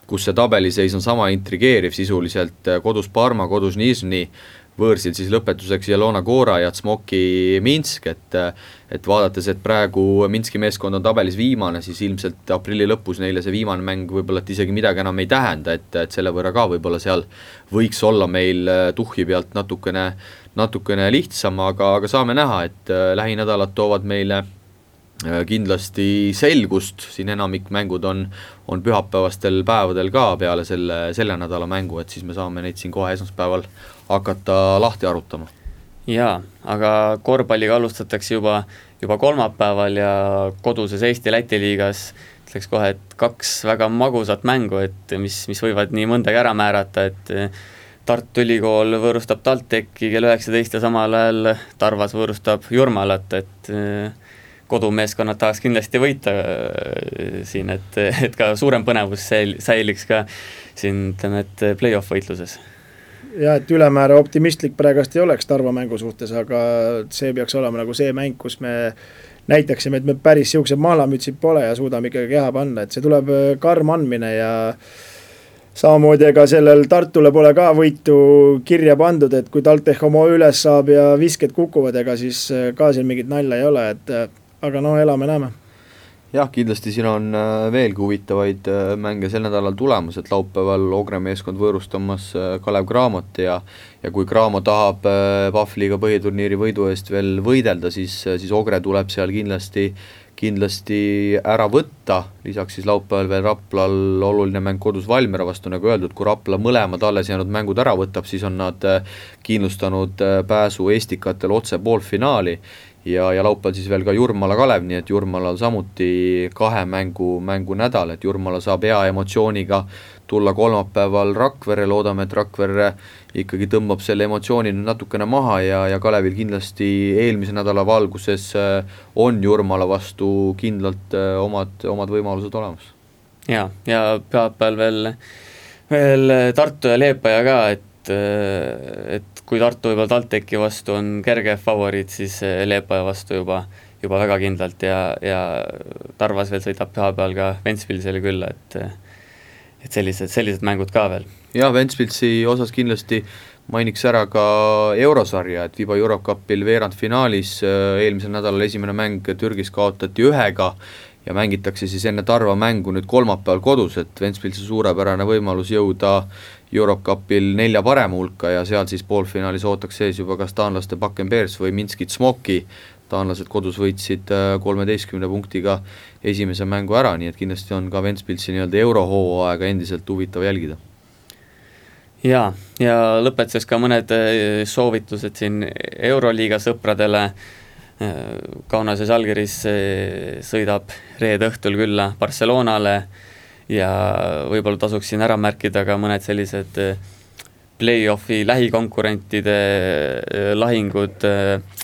kus see tabeliseis on sama intrigeeriv sisuliselt, äh, kodus Parma, kodus Nižni võõrsil siis lõpetuseks Jelona Gora ja Tsmoki Minsk, et et vaadates, et praegu Minski meeskond on tabelis viimane, siis ilmselt aprilli lõpus neile see viimane mäng võib-olla et isegi midagi enam ei tähenda, et, et selle võrra ka võib-olla seal võiks olla meil äh, tuhhi pealt natukene, natukene lihtsam, aga, aga saame näha, et äh, lähinädalad toovad meile äh, kindlasti selgust, siin enamik mängud on, on pühapäevastel päevadel ka peale selle, selle nädala mängu, et siis me saame neid siin kohe esmaspäeval hakata lahti arutama. jaa, aga korvpalliga alustatakse juba, juba kolmapäeval ja koduses Eesti-Läti liigas ütleks kohe, et kaks väga magusat mängu, et mis, mis võivad nii mõndagi ära määrata, et Tartu Ülikool võõrustab TalTechi kell üheksateist ja samal ajal Tarvas võõrustab Jurmalat, et kodumeeskonnad tahaks kindlasti võita siin, et, et ka suurem põnevus säiliks ka siin ütleme, et play-off võitluses jah, et ülemäära optimistlik praegast ei oleks Tarva mängu suhtes, aga see peaks olema nagu see mäng, kus me näitaksime, et me päris siuksed maalamütsid pole ja suudame ikkagi keha panna, et see tuleb karm andmine ja samamoodi ega sellel Tartule pole ka võitu kirja pandud, et kui TalTech oma üles saab ja visked kukuvad, ega siis ka siin mingit nalja ei ole, et aga no elame-näeme jah, kindlasti siin on äh, veelgi huvitavaid äh, mänge sel nädalal tulemas, et laupäeval Ogre meeskond võõrustamas äh, Kalev Cramot ja ja kui Cramo tahab Pahvliga põhiturniiri võidu eest veel võidelda, siis, siis Ogre tuleb seal kindlasti kindlasti ära võtta, lisaks siis laupäeval veel Raplal oluline mäng kodus Valmiera vastu, nagu öeldud, kui Rapla mõlemad alles jäänud mängud ära võtab, siis on nad kindlustanud pääsu Estikatel otse poolfinaali ja, ja laupäeval siis veel ka Jurmala Kalev, nii et Jurmalal samuti kahe mängu, mängunädal, et Jurmala saab hea emotsiooniga tulla kolmapäeval Rakvere, loodame, et Rakvere ikkagi tõmbab selle emotsiooni nüüd natukene maha ja, ja Kalevil kindlasti eelmise nädala valguses äh, on Jurmala vastu kindlalt äh, omad, omad võimalused olemas. ja, ja pühapäeval veel, veel Tartu ja Leepaja ka, et et kui Tartu võib-olla TalTechi vastu on kerge favoriit, siis eh, Leepaja vastu juba, juba väga kindlalt ja, ja Tarvas veel sõidab pühapäeval ka Ventspilsile külla, et et sellised, sellised mängud ka veel. jah, Ventspilsi osas kindlasti mainiks ära ka eurosarja, et Viva Eurocupil veerandfinaalis eh, eelmisel nädalal esimene mäng Türgis kaotati ühega ja mängitakse siis enne Tarva mängu nüüd kolmapäeval kodus, et Ventspilsi suurepärane võimalus jõuda Eurocupil nelja parema hulka ja seal siis poolfinaalis ootaks sees juba kas taanlaste Bakken-Bears või Minskit Smoki, taanlased kodus võitsid äh, kolmeteistkümne punktiga esimese mängu ära, nii et kindlasti on ka Ventspilsi nii-öelda eurohooaega endiselt huvitav jälgida. jaa, ja lõpetuseks ka mõned äh, soovitused siin Euroliiga sõpradele, äh, Kaunases Algeris sõidab reede õhtul külla Barcelonale, ja võib-olla tasuks siin ära märkida ka mõned sellised eh, play-off'i lähikonkurentide eh, lahingud, eh,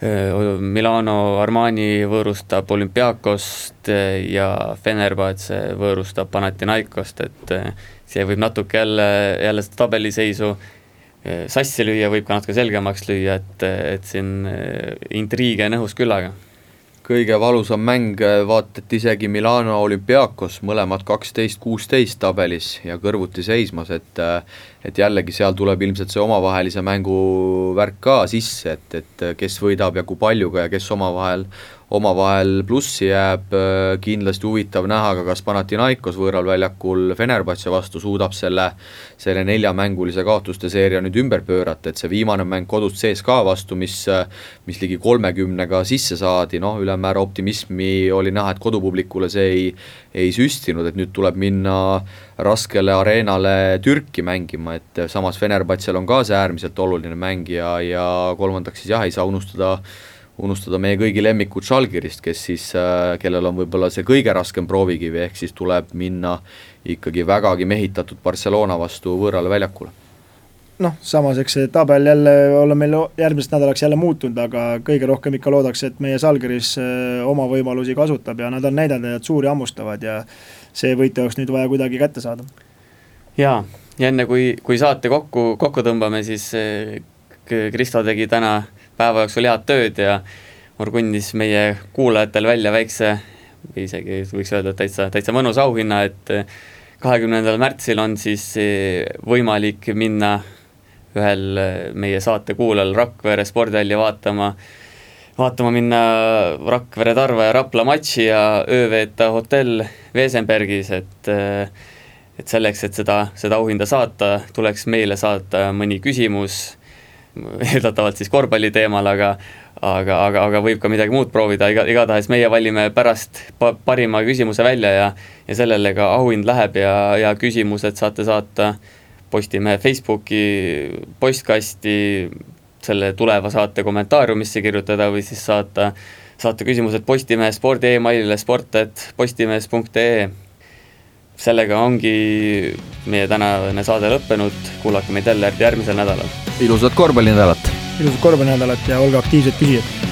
Milano Armani võõrustab olümpiaakost ja Fenerbahce võõrustab Panathinaikost, et see võib natuke jälle, jälle seda tabeliseisu sassi lüüa, võib ka natuke selgemaks lüüa, et, et siin intriige on õhus küllaga kõige valusam mäng vaatati isegi Milano olümpiaakos, mõlemad kaksteist, kuusteist tabelis ja kõrvuti seismas, et et jällegi seal tuleb ilmselt see omavahelise mängu värk ka sisse, et, et kes võidab ja kui paljuga ja kes omavahel omavahel plussi jääb, äh, kindlasti huvitav näha ka, kas Panathinaikos võõral väljakul Fenerbahce vastu suudab selle, selle neljamängulise kaotuste seeria nüüd ümber pöörata, et see viimane mäng kodust sees ka vastu, mis, mis ligi kolmekümnega sisse saadi, noh, ülemäära optimismi oli näha, et kodupublikule see ei, ei süstinud, et nüüd tuleb minna raskele areenale Türki mängima, et samas Fenerbahce'l on ka see äärmiselt oluline mäng ja, ja kolmandaks siis jah, ei saa unustada unustada meie kõigi lemmikud Žalgirist, kes siis, äh, kellel on võib-olla see kõige raskem proovikivi, ehk siis tuleb minna ikkagi vägagi mehitatud Barcelona vastu võõrale väljakule noh, samas eks see tabel jälle olla meil järgmiseks nädalaks jälle muutunud, aga kõige rohkem ikka loodaks, et meie Žalgiris äh, oma võimalusi kasutab ja nad on näidanud, et suuri hammustavad ja see võit oleks nüüd vaja kuidagi kätte saada. jaa, ja enne kui, kui saate kokku, kokku tõmbame, siis äh, Kristo tegi täna päeva jooksul head tööd ja orgunnis meie kuulajatel välja väikse, isegi võiks öelda, et täitsa, täitsa mõnus auhinna, et kahekümnendal märtsil on siis võimalik minna ühel meie saate kuulajal Rakvere spordihalli vaatama, vaatama minna Rakvere, Tarva ja Rapla matši ja öö veeta hotell Wesenbergis, et et selleks, et seda, seda auhinda saata, tuleks meile saata mõni küsimus eeldatavalt siis korvpalli teemal, aga aga, aga, aga võib ka midagi muud proovida, iga, igatahes meie valime pärast pa, parima küsimuse välja ja ja sellele ka auhind läheb ja, ja küsimused saate saata Postimehe Facebooki postkasti, selle tuleva saate kommentaariumisse kirjutada või siis saata, saata küsimused Postimehe spordi emailile sport.postimees.ee sellega ongi meie tänane saade lõppenud, kuulake meid jälle järgmisel nädalal. ilusat korvpallinädalat! ilusat korvpallinädalat ja olge aktiivsed küsijad!